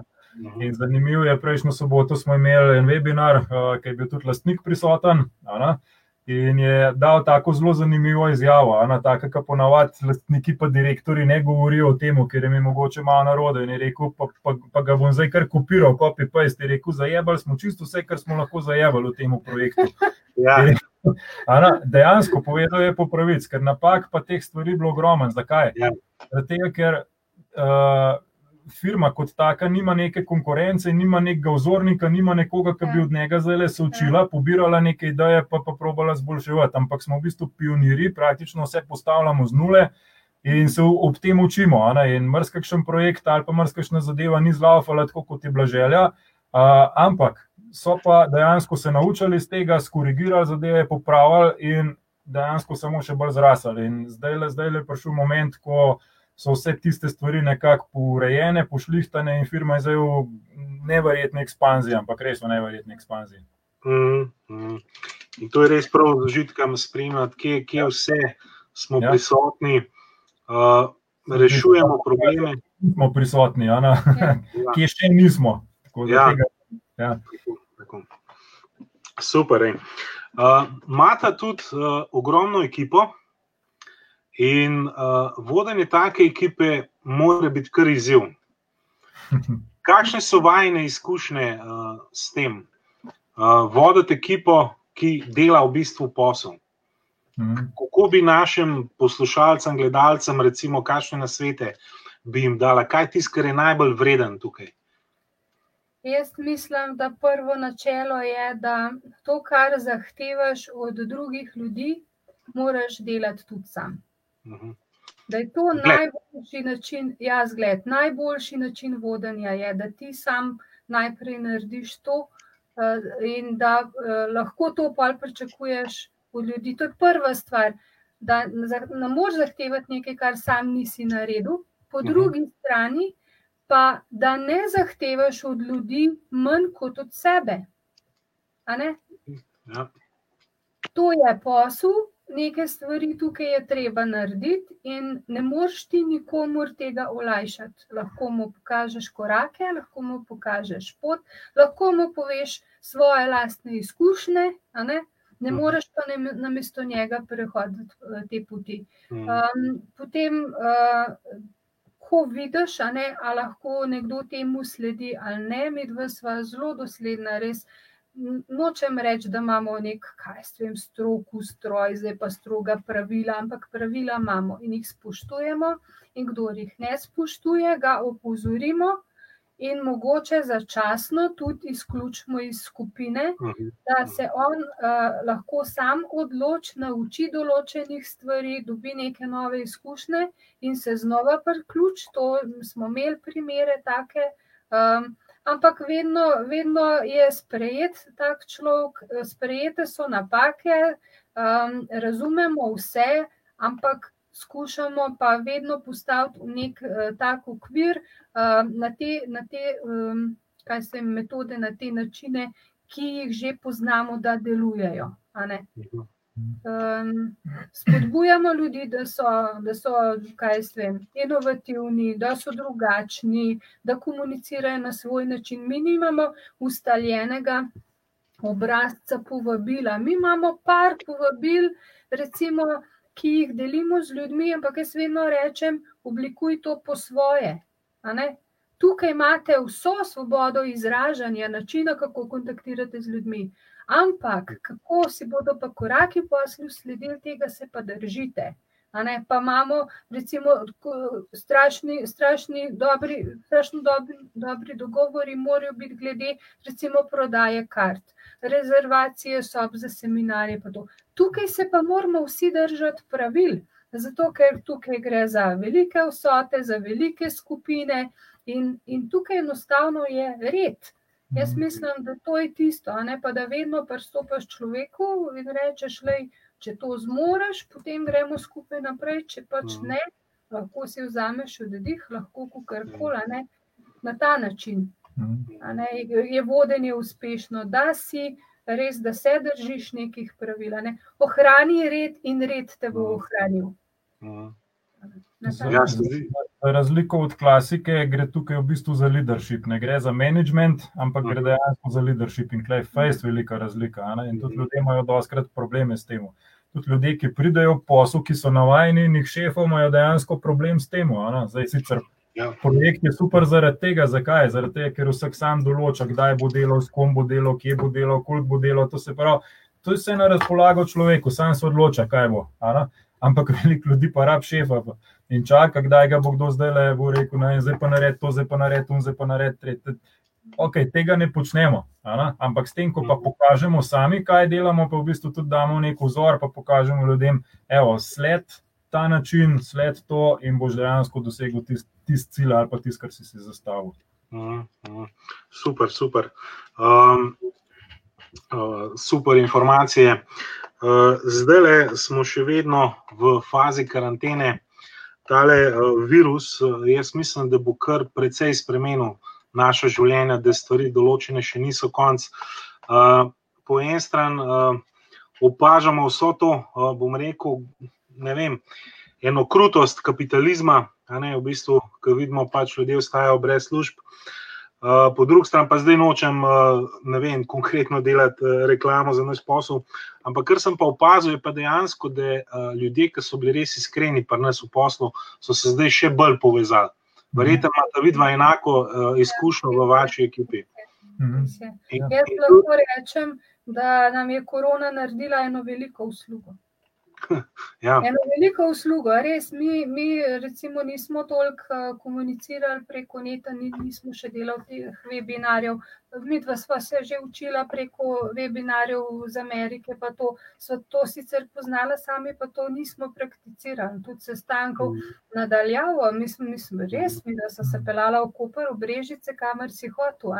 In zanimivo je, prejšnjo soboto smo imeli en webinar, uh, ki je bil tudi lastnik prisoten. Ne? In je dal tako zelo zanimivo izjavo, ena taka, ki ponavadi lastniki pa direktori ne govorijo o tem, ker je mi mogoče malo narode. In je rekel, pa, pa, pa ga bom zdaj kar kopiral, copy paste. Je rekel, zajebali smo čisto vse, kar smo lahko zajebali v tem projektu. *laughs* Ja. Ana, dejansko povedal je po pravici, ker napak pa teh stvari bilo ogromno. Zakaj? Ja. Zato, ker uh, firma kot taka nima neke konkurence, nima nekega vzornika, nima nekoga, ki bi ja. od njega zdaj se učila, ja. pobirala neke ideje, pa pa probala zboljševati. Ampak smo v bistvu pionirji, praktično vse postavljamo z nule. In se ob tem učimo. In mrzkakšen projekt ali pa mrzkakšna zadeva ni zlaufala tako, kot je bila želja. Uh, ampak so pa dejansko se naučili iz tega, skorigirali zadeve, popravili in dejansko samo še bolj zrasli. In zdaj, zdaj je prišel moment, ko so vse tiste stvari nekako urejene, pošlihtane in firma je zdaj v nevrjetni ekspanziji, ampak res v nevrjetni ekspanziji. Mm, mm. In to je res prav z užitkom spremljati, kje, kje vse smo ja. prisotni, uh, rešujemo probleme. Smo prisotni, ja. *laughs* kje še nismo. Ja. Tega, ja. Super. Imata uh, tudi uh, ogromno ekipo, In uh, vodenje take ekipe mora biti kar izziv. *laughs* Kakšne so vajne izkušnje uh, s tem? Uh, voditi ekipo, ki dela v bistvu posel. Mhm. Kako bi našim poslušalcem, gledalcem, recimo, kakšne nasvete bi jim dala, kaj je tisto, kar je najbolj vreden tukaj? Jaz mislim, da prvo načelo je, da to, kar zahtevaš od drugih ljudi, moraš delati tudi sam. Mhm. Da je to najboljši način, ja, zgled, najboljši način vodenja, je, da ti sam najprej narediš to, in da lahko to pol pričakuješ od ljudi. To je prva stvar, da ne moreš zahtevati nekaj, kar sam nisi naredil. Po drugi strani pa, da ne zahtevaš od ljudi manj kot od sebe. Ja. To je posel, nekaj stvari tukaj je treba narediti, in ne moreš ti nikomur tega olajšati. Lahko mu pokažeš korake, lahko mu pokažeš pot, lahko mu poveš svoje lastne izkušnje, ne, ne moreš pa namesto njega prehoditi te poti. potem, ko vidiš, a ne, a lahko nekdo temu sledi ali ne, midva sva zelo dosledna, res. Nočem reči, da imamo neki, kaj jaz vem, strog ustroj, zdaj pa stroga pravila, ampak pravila imamo in jih spoštujemo, in kdor jih ne spoštuje, ga opozorimo in mogoče začasno tudi izključimo iz skupine, da se on, lahko sam odloči, nauči določenih stvari, dobi neke nove izkušnje in se znova priključi, to smo imeli primere take. Ampak vedno, vedno je sprejet tak človek, sprejete so napake, razumemo vse, ampak skušamo pa vedno postaviti v neki, tak okvir, na te, na te, kaj jaz vem, metode, na te načine, ki jih že poznamo, da delujejo, ne. spodbujamo ljudi, da so, da so, kaj vem, inovativni, da so drugačni, da komunicirajo na svoj način, mi nimamo ustaljenega obrazca povabila, mi imamo par povabil, recimo, ki jih delimo z ljudmi, ampak jaz vedno rečem: "Oblikuj to po svoje." Tukaj imate vso svobodo izražanja, načina, kako kontaktirate z ljudmi. Ampak kako si bodo pa koraki poslu sledili, tega se pa držite. Pa imamo recimo strašni, strašni dobri, strašno dobri, dobri dogovori morajo biti glede recimo prodaje kart, rezervacije sob za seminarje pa to. Tukaj se pa moramo vsi držati pravil, zato ker tukaj gre za velike vsote, za velike skupine in, in tukaj enostavno je red. Jaz mislim, da to je tisto, a ne, pa da vedno pristopiš človeku in rečeš: "Glej, če to zmoreš, potem gremo skupaj naprej, če pač ne, lahko si vzameš oddih, lahko kakorkoli, a ne." Na ta način, ne, je vodenje uspešno, da si res, da se držiš nekih pravil, ne. Ohrani red in red te bo ohranil. Ja, razliko od klasike gre tukaj v bistvu za leadership, ne gre za menedžment, ampak gre dejansko za leadership, in tule je fejst velika razlika, a ne, in tudi ljudje imajo dostikrat probleme s tem. Tudi ljudje, ki pridejo v posel, ki so navajeni enih šefov, imajo dejansko problem s tem, a ne, zdaj sicer projekt je super zaradi tega, zakaj, zaradi tega, ker vsak sam določa, kdaj bo delal, s kom bo delal, kje bo delal, koliko bo delal, to se pravi, to je vse na razpolago človeku, sam se odloča, kaj bo, a ne. Ampak *laughs* veliko ljudi pa rabi šefa in čaka, kdaj ga bo kdo zdajle, bo rekel, ne zdaj pa naredi to, zdaj pa naredi ono, zdaj pa naredi tretje. Okej, tega ne počnemo, ne, ampak s tem, ko pa pokažemo sami, kaj delamo, pa v bistvu tudi damo neki vzor pa pokažemo ljudem: "Evo, sledi ta način, sledi to in boš dejansko dosegel tisti, tisti cilj ali pa tisto, kar si si zastavil." Super, super. super informacije. zdajle smo še vedno v fazi karantene. Tale, virus, jaz mislim, da bo kar precej spremenil naša življenja, da stvari določene še niso konec. po eni strani, opažamo vso to, bom rekel, ne vem, eno krutost kapitalizma, ne, v bistvu, ke vidimo, pač ljudje ostajajo brez služb. Po drugi strani pa zdaj nočem, ne vem, konkretno delati, reklamo za naš posel, ampak kar sem pa opazil, je pa dejansko, da, ljudje, ke so bili res iskreni pri nas v poslu, so se zdaj še bolj povezali. Verjetno imata vidva enako, izkušnjo v vaši ekipi. Jaz lahko rečem, da nam je korona naredila eno veliko uslugo. *laughs* Ja, Eno veliko uslugo, res. Mi, mi recimo nismo toliko uh, komunicirali preko neta, ni, nismo še delali teh webinarjev. Mi dva sva se že učila preko webinarjev iz Amerike, pa to so to sicer poznala sami, pa to nismo prakticirali. Tudi sestankov nadaljavo, mislim, mislim res, mi da so se pelala v Koper, v Brežice, kamor si hotel.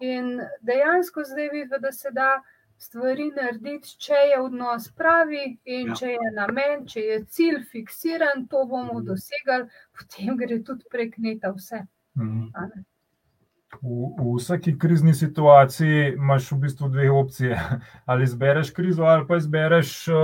In dejansko zdaj vidimo, da se da stvari narediti, če je odnos pravi in Ja. če je namen, če je cilj fiksiran, to bomo Mhm. dosegali, potem gre tudi prek neta vse. Mhm. a ne. V, v vsaki krizni situaciji imaš v bistvu dve opcije. *laughs* Ali izbereš krizo, ali pa izbereš, uh,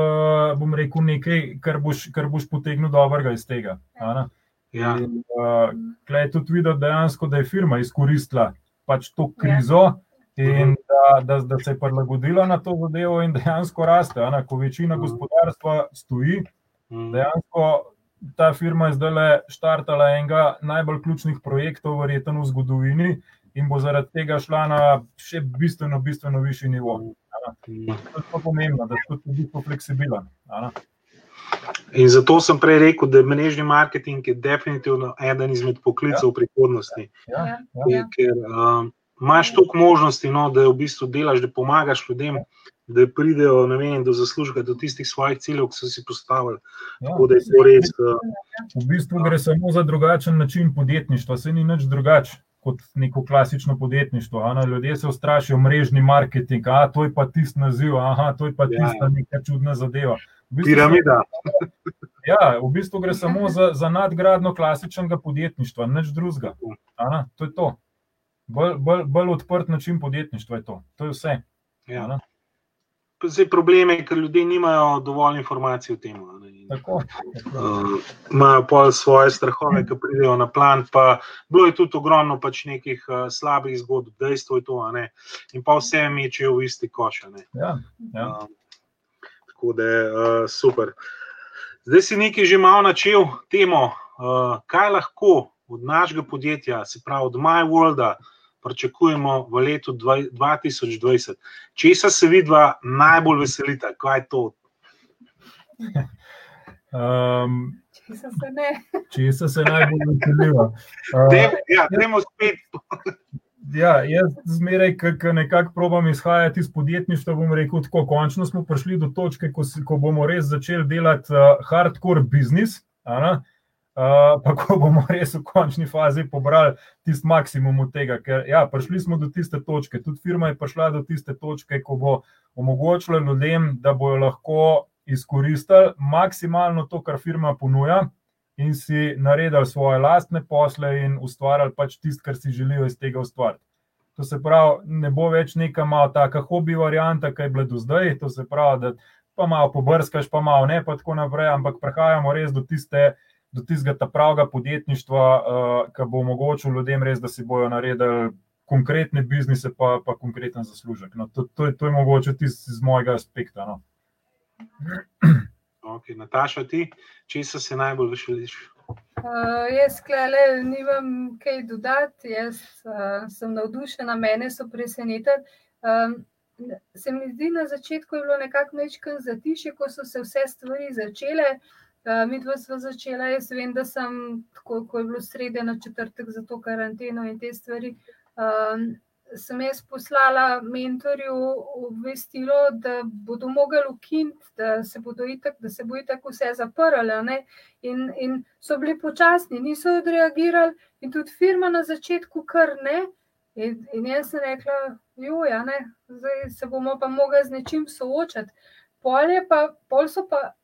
bom rekel, nekaj, kar boš, kar boš potegnil dobrega iz tega. a ne. ja, In, uh, Klej je tudi videti dejansko, da je firma izkoristila pač to Ja. krizo Mhm. In da, da, da se je prilagodila na to zadevo in dejansko raste. a ne. Ko večina Mhm. gospodarstva stoji, mm, dejansko ta firma je zdaj le štartala enega najbolj ključnih projektov, verjetno v zgodovini, in bo zaradi tega šla na še bistveno, bistveno višji nivo. mm. To je pomembno, da si tudi fleksibilen. a ne. In zato sem prej rekel, da je mrežni marketing je definitivno eden izmed poklicev v prihodnosti. Ja, Ja. ja. Ja. Ker um, imaš toliko možnosti, no, da v bistvu delaš, da pomagaš ljudem, da pridejo vem, do zaslužka, do tistih svojih ciljev, ki so si postavili. Ja. Tako da je to res. Uh, V bistvu gre samo za drugačen način podjetništva, se ni nič drugače kot neko klasično podjetništvo. ne. Ljudje se ustrašijo mrežni marketing, a to je pa tisti naziv, aha, to je pa Ja. tista neka čudna zadeva. V bistvu piramida. *laughs* Ja, v bistvu gre samo za, za nadgradno klasičnega podjetništva, nič drugega. To je to. Bolj, bolj, bolj odprt način podjetništva je to. To je vse. Ja. ne. Zdaj, problem je, ker ljudje nimajo dovolj informacij o tem. In, Tako. uh, Imajo pa svoje strahove, ki pridejo na plan. Pa bilo je tudi ogromno pač nekih uh, slabih zgodb, dejstvo je to. In pa vse mečejo v isti koš. Ja, ja. Um, tako da je uh, super. Zdaj si nekaj že malo načel temo, uh, kaj lahko od našega podjetja, se pravi od MyWorlda, pričakujemo v letu dva- 2020. Česa se vidva najbolj veselita? Kaj je to? Um, Če se se ne. Česa se najbolj veselijo? Uh, *laughs* Dajmo- Ja, gremo spet. *laughs* Ja, jaz zmeraj, ki nekako probam izhajati iz podjetništva, bom rekel tako, končno smo prišli do točke, ko, si, ko bomo res začeli delati uh, hardcore biznis, a ne, uh, pa ko bomo *laughs* res v končni fazi pobrali tisti maksimum od tega. Ker ja, prišli smo do tiste točke, tudi firma je prišla do tiste točke, ko bo omogočila ljudem, da bojo lahko izkoristili maksimalno to, kar firma ponuja. In si naredili svoje lastne posle, in ustvarjali pač tisto, kar si želijo iz tega ustvariti. To se pravi, ne bo več neka malo taka hobi varianta, ki je bila do zdaj. To se pravi, da pa malo pobrskaš, pa malo ne, pa tako naprej, ampak prehajamo res do tiste. Do tistega pravega podjetništva, uh, ki bo omogočil ljudem res, da si bodo naredili konkretne biznise, pa, pa konkreten zaslužek. No, to, to, je, to je mogoče tisto iz mojega aspekta. No. *clears throat* Okay, Nataša, ti, česa se najbolj veseliš? Uh, jaz, klele, nimam kaj dodati, jaz uh, sem navdušena, mene so presenetili. Um, se mi zdi, na začetku je bilo nekako mečken zatišje, ko so se vse stvari začele. Uh, mi dva smo začela, jaz vem, da sem, tako ko je bilo srede na četrtek za to karanteno in te stvari. Um, sem jaz poslala mentorju obvestilo, da bodo mogli ukiniti, da se bodo itak, da se bo itak vse zaprlo. In, in so bili počasni, niso odreagirali, in tudi firma na začetku, kar ne. In, in jaz sem rekla, joja, ne, zdaj se bomo pa mogli z nečim soočati. Pol, pa, pol so pa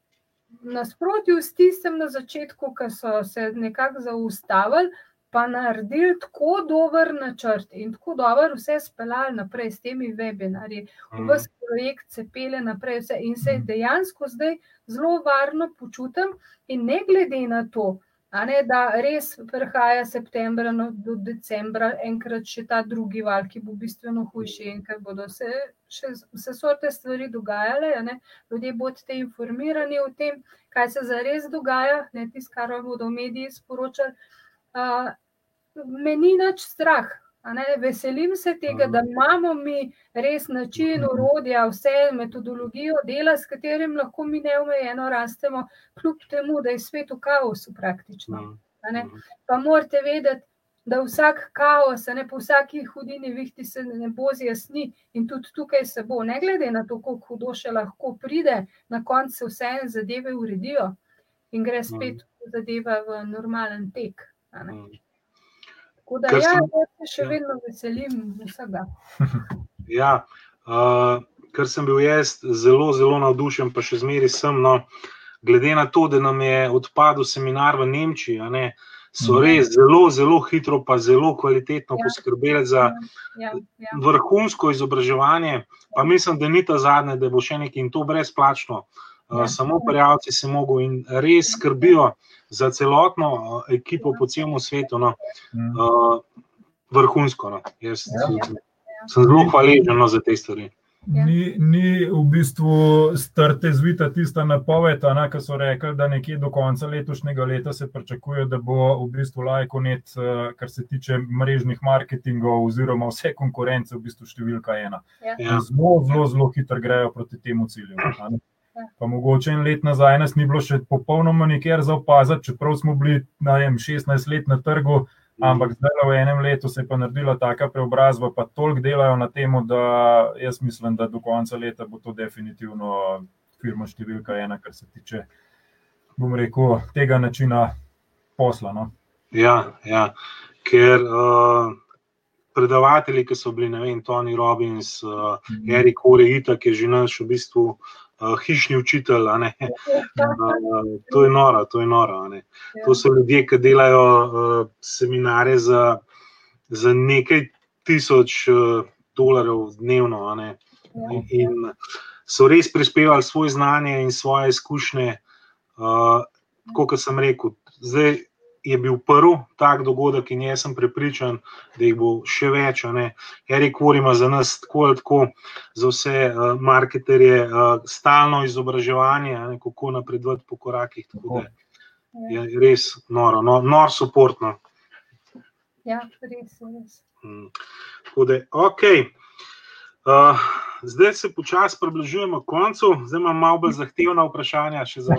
nasprotju s tistem na začetku, ki so se nekako zaustavili, pa naredili tako dober načrt in tako dobro vse speljali naprej s temi webinarji. Vse projekt se pele naprej, vse in se dejansko zdaj zelo varno počutim, in ne glede na to, ne, da res prihaja septembra no, do decembra, enkrat še ta drugi val, ki bo bistveno hujši, in ker bodo se še vse sorte stvari dogajale, ne, ljudje bodo informirani o tem, kaj se zares dogaja, ne tisto, kar bodo mediji sporočali. Uh, me ni nič strah, Veselim se tega, da imamo mi res način, urodja, vse metodologijo dela, s katerim lahko mi neomejeno rastemo, kljub temu, da je svet v kaosu praktično. Pa morate vedeti, da vsak kaos, ne po vsaki hudini vihti se ne bo zjasni in tudi tukaj se bo, ne glede na to, koliko hudo še lahko pride, na koncu se vse zadeve uredijo in gre spet zadeva v normalen tek. Tako da, ja, jaz se še vedno veselim vsega. *laughs* Ja, uh, ker sem bil jaz zelo, zelo navdušen, pa še zmeraj sem. No, glede na to, da nam je odpadel seminar v Nemčiji, ne, so res zelo, zelo hitro, pa zelo kvalitetno ja. poskrbeli za ja, ja. vrhunsko izobraževanje. Pa mislim, da ni ta zadnje, da bo še nekaj in to brezplačno. Ja. Samo prijavci se mogo in res skrbijo za celotno ekipo po celem svetu. No. Uh, vrhunsko. No. Jaz ja. sem zelo hvaležen no, za te stvari. Ja. Ni, ni v bistvu strte zvita tista napoved, ki so rekli, da nekje do konca letošnjega leta se pričakuje, da bo v bistvu lajkonet, kar se tiče mrežnih marketingov oziroma vse konkurence, v bistvu številka ena. Ja. Zelo, zelo, zelo hitro grejo proti temu cilju. Pa mogoče en let nazaj nas ni bilo še popolnoma nikjer za opaziti, čeprav smo bili vem, 16 let na trgu, ampak zdaj v enem letu se je pa naredila taka preobrazba, pa toliko delajo na tem, da jaz mislim, da do konca leta bo to definitivno firma številka ena, kar se tiče, bom rekel, tega načina posla. No? Ja, ja, ker. Uh... Predavatelji, ki so bili, ne vem, Tony Robbins, uh, Erik Oreita, ki je že naš v bistvu uh, hišni učitelj. Uh, *laughs* to je noro, to je noro. To so ljudje, ki delajo uh, seminare za, za nekaj tisoč uh, dolarjev dnevno. In so res prispevali svoje znanje in svoje izkušnje. Uh, kot sem rekel, zdaj je bil prvi tak dogodek, in jaz sem prepričan, da jih bo še več. Erik Vorima za nas tako ali tako, za vse uh, marketerje, uh, stalno izobraževanje, ne, kako napredovati po korakih. Je res noro, no, nor suportno. Ja, res, res. Hmm. Tako da, ok. Uh, zdaj se počasi približujemo koncu, zdaj imamo malo bolj zahtevna vprašanja. Uh,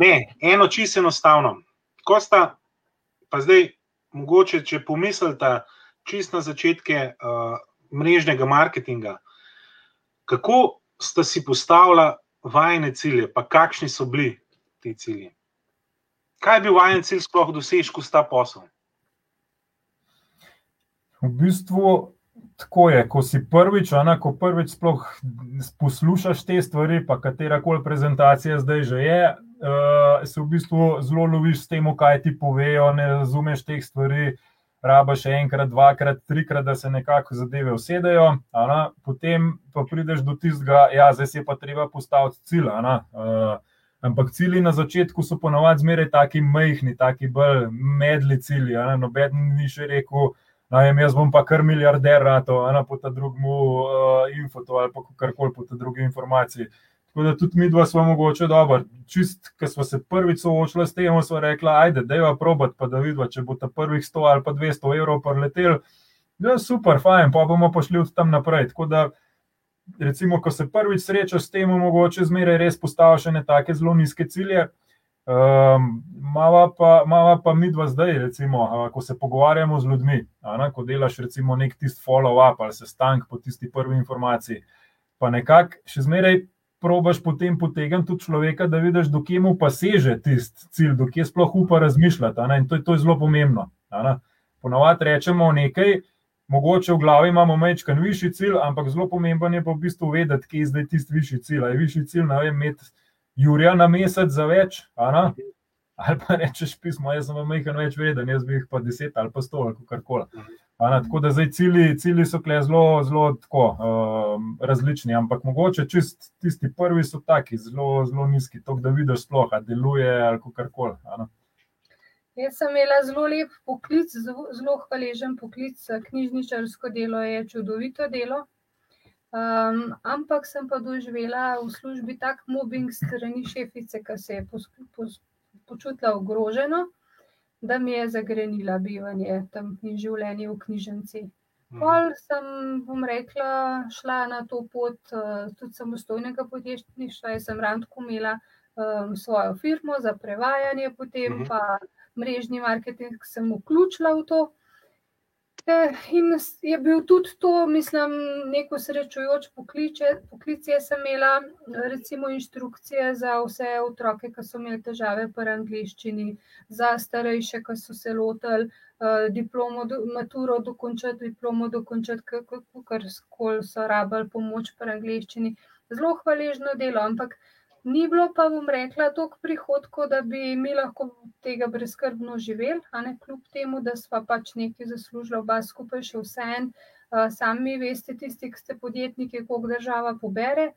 *laughs* ne, eno čisto enostavno. Ko sta, pa zdaj, mogoče, če pomislite, čisto na začetke uh, mrežnega marketinga, kako sta si postavila vajne cilje, pa kakšni so bili ti cilji? Kaj je bil vajen cilj, sploh dosežku sta posel? V bistvu tako je, ko si prvič, ana, ko prvič sploh poslušaš te stvari, pa katera koli prezentacija zdaj že je, uh, se v bistvu zelo loviš s tem, kaj ti povejo, ne razumeš teh stvari. Raba še enkrat, dvakrat, trikrat, da se nekako zadeve usedejo, ana, potem pa prideš do tistega, da ja, zdaj se pa treba postaviti cilj. Uh, ampak cilji na začetku so ponovadi zmeraj taki majhni, taki bolj medli cilji. Noben ni še rekel, Najem, jaz bom pa kar milijarder, rato, ena po ta drugemu uh, infotu ali pa karkoli po ta drugi informaciji. Tako da tudi mi dva smo mogoče dobro. Čist, ker smo se prvič soočili s tem, smo rekli, ajde, da je probat, pa da vidva, če bo ta prvih 100 ali pa 200 evrov preletel. Ja, super, fajn, pa bomo pašli od tam naprej. Tako da, recimo, ko se prvič srečaš s tem, mogoče zmeraj res postaviš ne take zelo nizke cilje. Um, mava, pa, mava pa mi dva zdaj, recimo, ko se pogovarjamo z ljudmi, ne, ko delaš recimo nek tisti follow-up ali sestank po tisti prvi informaciji, pa nekako še zmeraj probaš potem potegniti tudi človeka, da vidiš, do kje mu pa seže tisti cilj, do kje sploh upa razmišljati. Ne, in to, to je zelo pomembno. Ponovadi rečemo nekaj, mogoče v glavi imamo mečkan višji cilj, ampak zelo pomembno je pa v bistvu vedeti, kje je zdaj tisti višji cilj. Je višji cilj, ne vem, imeti Jurija na mesec za več, ali pa rečeš pismo, jaz sem vam nekaj več veden, jaz bi jih pa deset ali pa sto ali kar koli. Tako da zdaj cilji, cilji so kle zelo, zelo tako, um, različni, ampak mogoče čist tisti prvi so taki, zelo, zelo nizki, to, da vidiš sploh, da deluje ali kar koli. Jaz sem imela zelo lep poklic, zelo hvaležen poklic, knjižničarsko delo je čudovito delo. Um, ampak sem pa doživela v službi tak mobbing strani šefice, ki se je pos, pos, počutila ogroženo, da mi je zagrenila bivanje tam in življenje v knjižnici. Mhm. Pol sem, bom rekla, šla na to pot uh, tudi samostojnega podjetništva. Jaz sem randko imela um, svojo firmo za prevajanje, potem Mhm. pa mrežni marketing sem vključila v to. Eh, In je bil tudi to, mislim, neko srečujoč pokliče, poklic. Jaz sem imela recimo inštrukcije za vse otroke, ki so imeli težave pri angliščini, za starejše, ki so se lotili uh, diplomo, do, maturo dokončati, diplomo dokončati, kar koli so rabili pomoč pri angliščini. Zelo hvaležno delo, ampak ni bilo pa, bom rekla, toliko prihodkov, da bi mi lahko tega brezkrbno živeli, a ne kljub temu, da sva pač nekaj zaslužila, oba skupaj še vse en. Sami veste, tisti, ki ste podjetniki, koliko država pobere.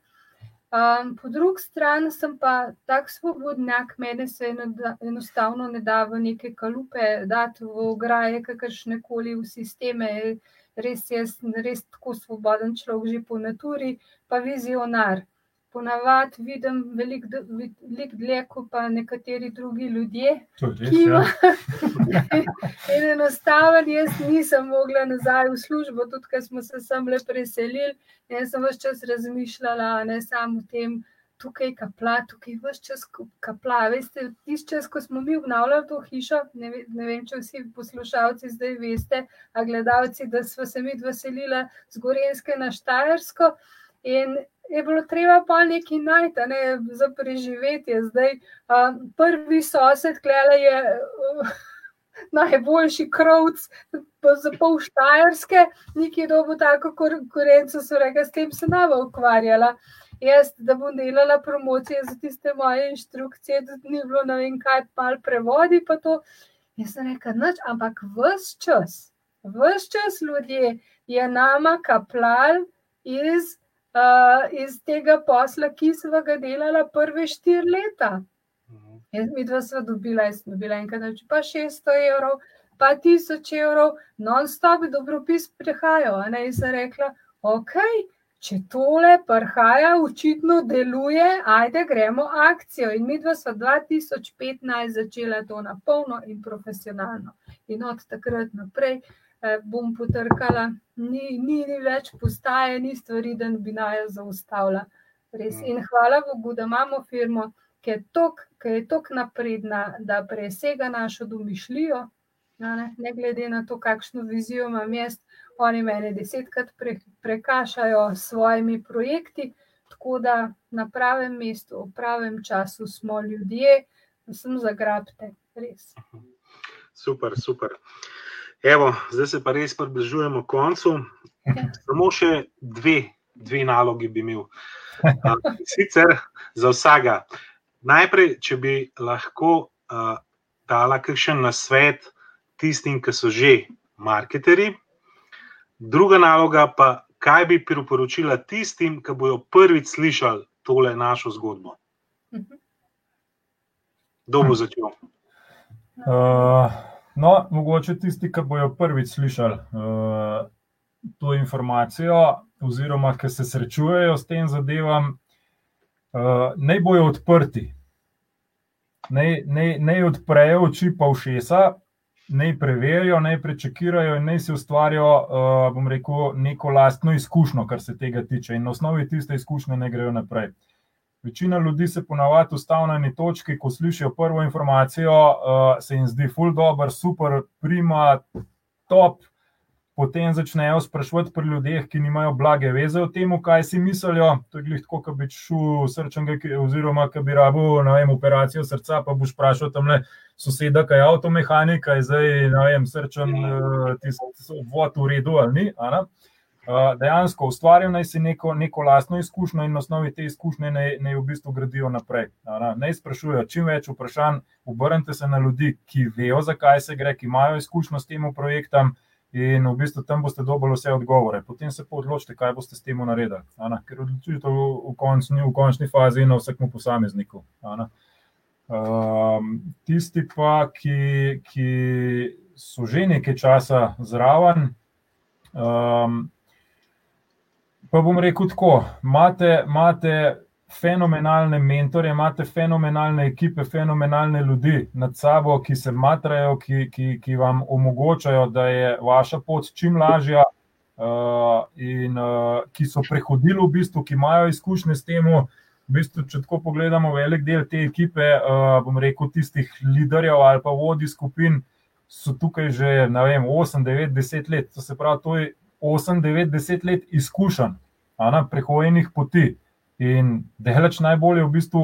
Um, po drugi strani sem pa tak svobodnjak, mene se eno- enostavno ne da v neke kalupe dati v ograje, kakršne koli v sisteme. Res jaz res tako svoboden človek že po naturi, pa vizionar. Ponavadi vidim veliko veliko dlje, kot pa nekateri drugi ljudje. Je Ki ja. *laughs* In enostavno jaz nisem mogla nazaj v službo, tudi ker smo se sem le preselili. In jaz sem vse čas razmišljala, ne samo o tem, tukaj kapla, tukaj vse čas kapla. Veste, tisti čas, ko smo mi obnavljali to hišo, ne, ve, ne vem, če vsi poslušalci zdaj veste, a gledalci, da smo se mi dvaselila z Gorenske na Štajersko. In je bilo treba pa nekaj najti, ne, za preživetje. Zdaj, um, prvi sosed, klele je uh, *laughs* najboljši krovc, za pol štajerske, nekje dobo tako konkurenco, so rekli, s tem se nava ukvarjala. Jaz, da bom delala promocije za tiste moje inštrukcije, da ni bilo ne vem kaj, mal prevodi pa to. Jaz sem rekla, nič, ampak vse čas, vse čas ljudje je nama kaplal iz, uh, iz tega posla, ki smo ga delala prve štiri leta. Mhm. Jaz mi dva sva dobila, jaz sem dobila enkrat več, pa 600 evrov, pa 1000 evrov, non-stop dobropis prihajajo. in sem rekla, ok, če tole prihaja, očitno deluje, ajde, gremo akcijo. In mi dva sva 2015 začela to na polno in profesionalno. In od takrat naprej eh, bom potrkala, ni, ni, ni več postaje, ni stvari, da bi naj zaustavila. Res. In hvala Bogu, da imamo firmo, ki je tok napredna, da presega našo domišljijo. Ne, ne glede na to, kakšno vizijo imam jaz, oni mene desetkrat pre, prekašajo s svojimi projekti, tako da na pravem mestu, v pravem času smo ljudje, sem zagrabte, res. Super, super. Evo, zdaj se pa res približujemo koncu. Samo še dve, dve nalogi bi imel. Sicer za vsega. Najprej, če bi lahko uh, dala kakšen nasvet tistim, ki so že marketeri. Druga naloga pa, kaj bi priporočila tistim, ki bodo prvič slišali tole našo zgodbo. Mhm. Kdo bo začel? Uh, no, mogoče tisti, ki bojo prvič slišali uh, to informacijo, oziroma ki se srečujejo s tem zadevam, uh, naj bojo odprti. Naj, naj, naj odprejo oči pa všesa, naj preverijo, naj prečekirajo in naj si ustvarijo, uh, bom rekel, neko lastno izkušnjo, kar se tega tiče, in na osnovi tiste izkušnje ne grejo naprej. Večina ljudi se ponavadi ustavi na eni točki, ko slišijo prvo informacijo, uh, se jim zdi ful dobr, super, prima, top. Potem začnejo sprašovati pri ljudeh, ki nimajo blage veze o tem, kaj si mislijo. To je glih tako, kot bi šel srčnega, oziroma ki bi rabil vem, operacijo srca, pa boš vprašal tam le soseda, kaj je avtomehanika, je zdaj ne vem, srčen, tisti vod v redu ali ni. Uh, dejansko ustvarjajo naj si neko, neko lastno izkušnjo in na osnovi te izkušnje naj, naj v bistvu gradijo naprej. Naj sprašujejo čim več vprašanj, obrnite se na ljudi, ki vejo, zakaj se gre, ki imajo izkušnjo s tem projektom. In v bistvu tam boste dobili vse odgovore, potem se pa odločite, kaj boste s tem naredili. Ker odločitev v končni, v končni fazi je na vsakem posamezniku. Um, tisti pa, ki, ki so že nekaj časa zraven, um, pa bom rekel tako, imate, imate fenomenalne mentore, imate fenomenalne ekipe, fenomenalne ljudi nad sabo, ki se matrajo, ki, ki, ki vam omogočajo, da je vaša pot čim lažja. Uh, in uh, ki so prehodili, v bistvu, ki imajo izkušnje s tem, v bistvu, če tako pogledamo, velik del te ekipe, uh, bom rekel, tistih liderjev ali pa vodij skupin, so tukaj že vem, 8, 9, 10 let. To se pravi, to je 8, 9, 10 let izkušenj, prehojenih poti. In delač najbolje v bistvu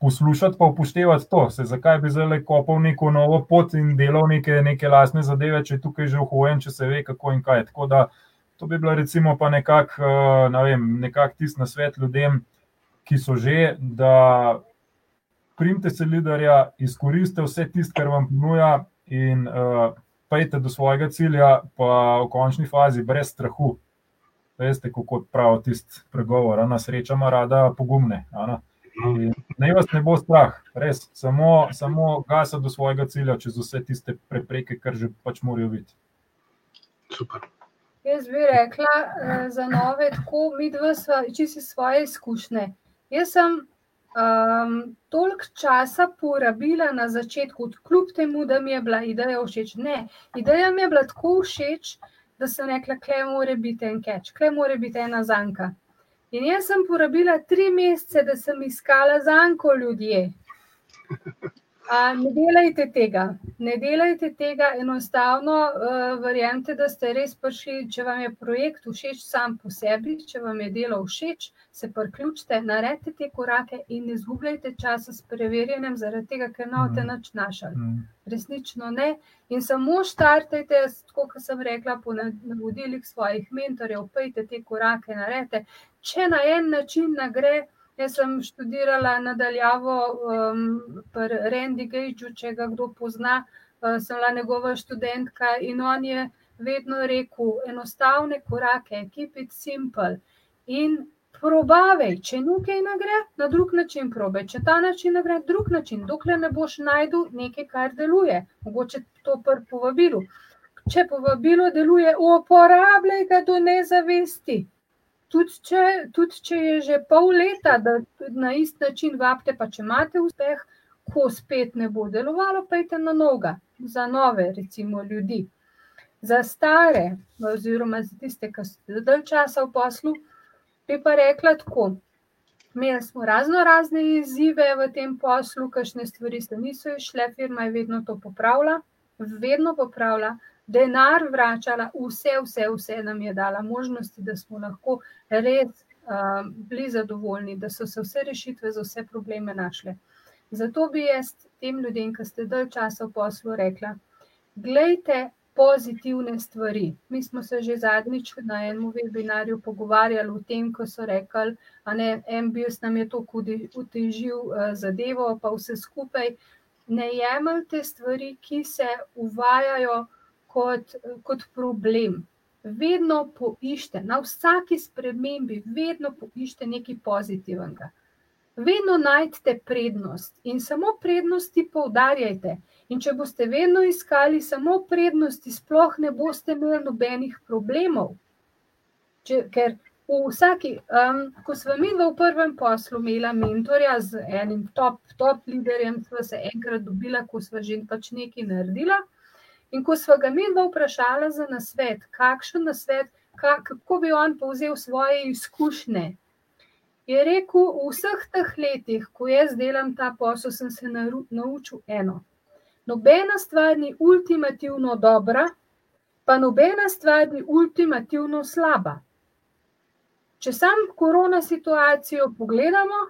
poslušati, pa upoštevati to. Se, zakaj bi zdaj kopal neko novo pot in delal neke, neke lastne zadeve, če je tukaj že uhojen, če se ve, kako in kaj. Tako da to bi bilo recimo pa nekako eh, ne vem, nekak tisti na svet ljudem, ki so že, da primte se liderja, izkoriste vse tisto, kar vam ponuja in uh, pejte do svojega cilja, pa v končni fazi brez strahu. Veste, kako pravi tisti pregovor, ena sreča ima rada pogumne. Naj vas ne bo strah, res, samo, samo gasa do svojega cilja, čez vse tiste prepreke, kar že pač morajo biti. Super. Jaz bi rekla eh, za nove, tako mi dva, če si svoje izkušnje. Jaz sem um, toliko časa porabila na začetku, kljub temu, da mi je bila ideja všeč. Ne, ideja mi je bila tako všeč, da sem rekla, kle more biti en keč, kle more biti ena zanka. In jaz sem porabila tri mesece, da sem iskala zanko ljudje. A, ne delajte tega, ne delajte tega enostavno. Uh, verjemite, da ste res prišli, če vam je projekt všeč sam po sebi, če vam je delo všeč, se priključite, naredite te korake in ne zgubljajte časa s preverjanjem, zaradi tega, ker ne boste nič našli. Mm. Resnično ne. In samo štartajte, kot sem rekla, po navodilih svojih mentorjev, pejte te korake, naredite. Če na en način ne gre, Jaz sem študirala nadaljavo um, pri Randy Gageu, če ga kdo pozna, uh, sem bila njegova študentka in on je vedno rekel: enostavne korake, keep it simple. In probavaj, če nekaj ne gre, na drug način probaj. Če ta način ne gre, drug način, dokler ne boš najdel nekaj, kar deluje. Mogoče to prvo povabilo. Če povabilo deluje, uporabljaj ga do nezavesti tudi če, tudi če je že pol leta, da na isti način vabite, pa če imate uspeh, ko spet ne bo delovalo, pejte na noga, za nove, recimo, ljudi. Za stare, oziroma za tiste, ki so dalj časa v poslu, bi pa rekla tako. Imeli smo razno razne izzive v tem poslu, kakšne stvari se niso išle, firma je vedno to popravila, vedno popravila, denar vračala, vse, vse, vse nam je dala možnosti, da smo lahko res uh, bili zadovoljni, da so se vse rešitve za vse probleme našle. Zato bi jaz tem ljudem, ki ste dalj časa v poslu, rekla: Glejte pozitivne stvari. Mi smo se že zadnjič na enem webinarju pogovarjali o tem, ko so rekli, da je MBS nam je to utežil uh, zadevo, pa vse skupaj. Ne jemljte stvari, ki se uvajajo kot, kot problem. Vedno poiščite, na vsaki spremembi, vedno poiščite nekaj pozitivnega. Vedno najdete prednost in samo prednosti poudarjajte. In če boste vedno iskali samo prednosti, sploh ne boste imeli nobenih problemov. Če, ker v vsaki, um, ko smo mi v prvem poslu imeli mentorja z enim top, top liderjem, smo se enkrat dobila, ko smo že pač nekaj naredila. In ko smo ga mi dva vprašali za nasvet, kakšen nasvet, kako bi on povzel svoje izkušnje, je rekel: V vseh teh letih, ko jaz delam ta posel, sem se naučil eno. Nobena stvar ni ultimativno dobra, pa nobena stvar ni ultimativno slaba. Če sam korona situacijo pogledamo,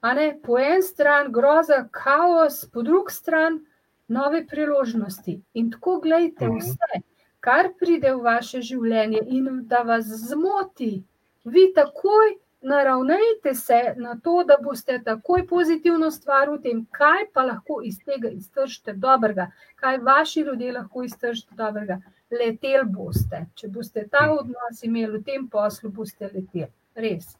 a ne po en stran groza, kaos, po drugi strani nove priložnosti. In tako gledite mhm. vse, kar pride v vaše življenje in da vas zmoti, vi takoj naravnajte se na to, da boste takoj pozitivno stvar v tem, kaj pa lahko iz tega iztržite dobrega, kaj vaši ljudje lahko iztržite dobrega. Letel boste. Če boste ta odnos imeli v tem poslu, boste leteli. Res.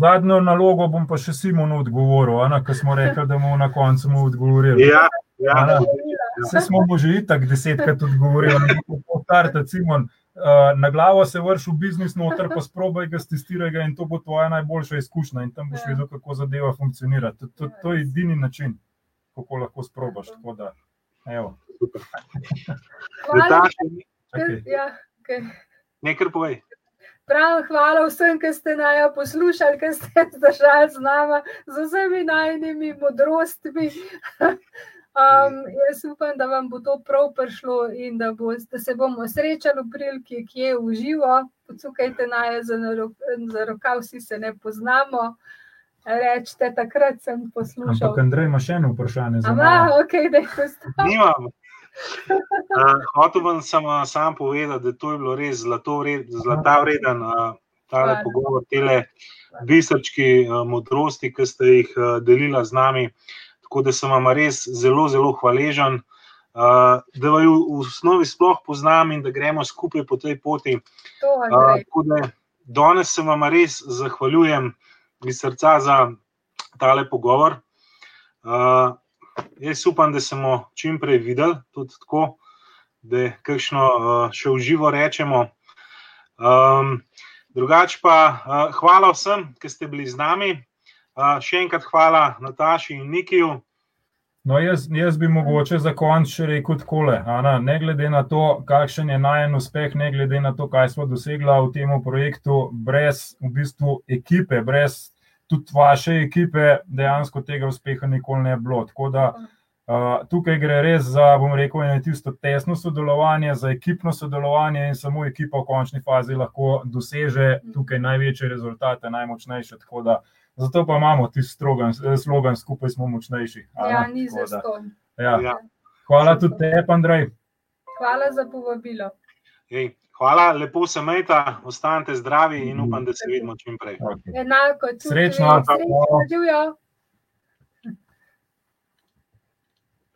Zadnjo nalogo bom pa še Simonu odgovoril, ker smo rekli, da bomo na koncu mu odgovorili. Ja, ja. Vse smo mu že itak desetkrat odgovorili, da bo tarta Simon. Uh, na glavo se vrši v biznis, noter pa sprobaj ga, testiraj ga in to bo tvoja najboljša izkušnja, in tam boš Ja. videl, kako zadeva funkcionira. To, to, to je edini način, kako lahko sprobaš. Tako da, evo, Hvala, Nataša, čakaj. ja, okay. nekaj povej. Prav, hvala vsem, ki ste naj poslušali, ki ste zdržali z nami, z vsemi najnimi modrostmi. *laughs* Um, jaz upam, da vam bo to prav prišlo in da, bo, da se bomo srečali v priliki, kje je uživo. Pocukajte naj za, za rokav, vsi se ne poznamo. Rečete, takrat sem poslušal. Ampak Andrej ima še eno vprašanje za Ama, mano. ok, da je to. Nimam. Uh, hotel bom samo sam povedati, da to je bilo res zlato vred, zlata vreden uh, tale pogovor, tele biserčki uh, modrosti, ki ste jih uh, delila z nami. Tako da sem vam res zelo, zelo hvaležen, uh, da vaju v osnovi sploh poznam in da gremo skupaj po tej poti. Uh, da danes se vam res zahvaljujem iz srca za tale pogovor. Uh, jaz upam, da se bomo čim prej videli, tudi tako, da kakšno uh, še v živo rečemo. Um, drugače pa uh, hvala vsem, ki ste bili z nami. Uh, še enkrat hvala Nataši in Nikiju. No, jaz, jaz bi mogoče za konec še rekel takole. Ana, ne glede na to, kakšen je najen uspeh, ne glede na to, kaj smo dosegli v tem projektu, brez v bistvu ekipe, brez tudi vaše ekipe, dejansko tega uspeha nikoli ne bi bilo. Tako da uh, tukaj gre res za, bom rekel, eno tisto tesno sodelovanje, za ekipno sodelovanje in samo ekipa v končni fazi lahko doseže tukaj največje rezultate, najmočnejše. Tako da Zato pa imamo tisti strogan, slogan, skupaj smo močnejši. Ja, ni da, za. Ja. Ja. Hvala tudi tebi, Andrej. Hvala za povabilo. Ej, hvala, lepo se majta, ostanite zdravi in upam, da se vidimo čim prej. Okay. Enako, tudi Srečno. vi. Srečno, živijo.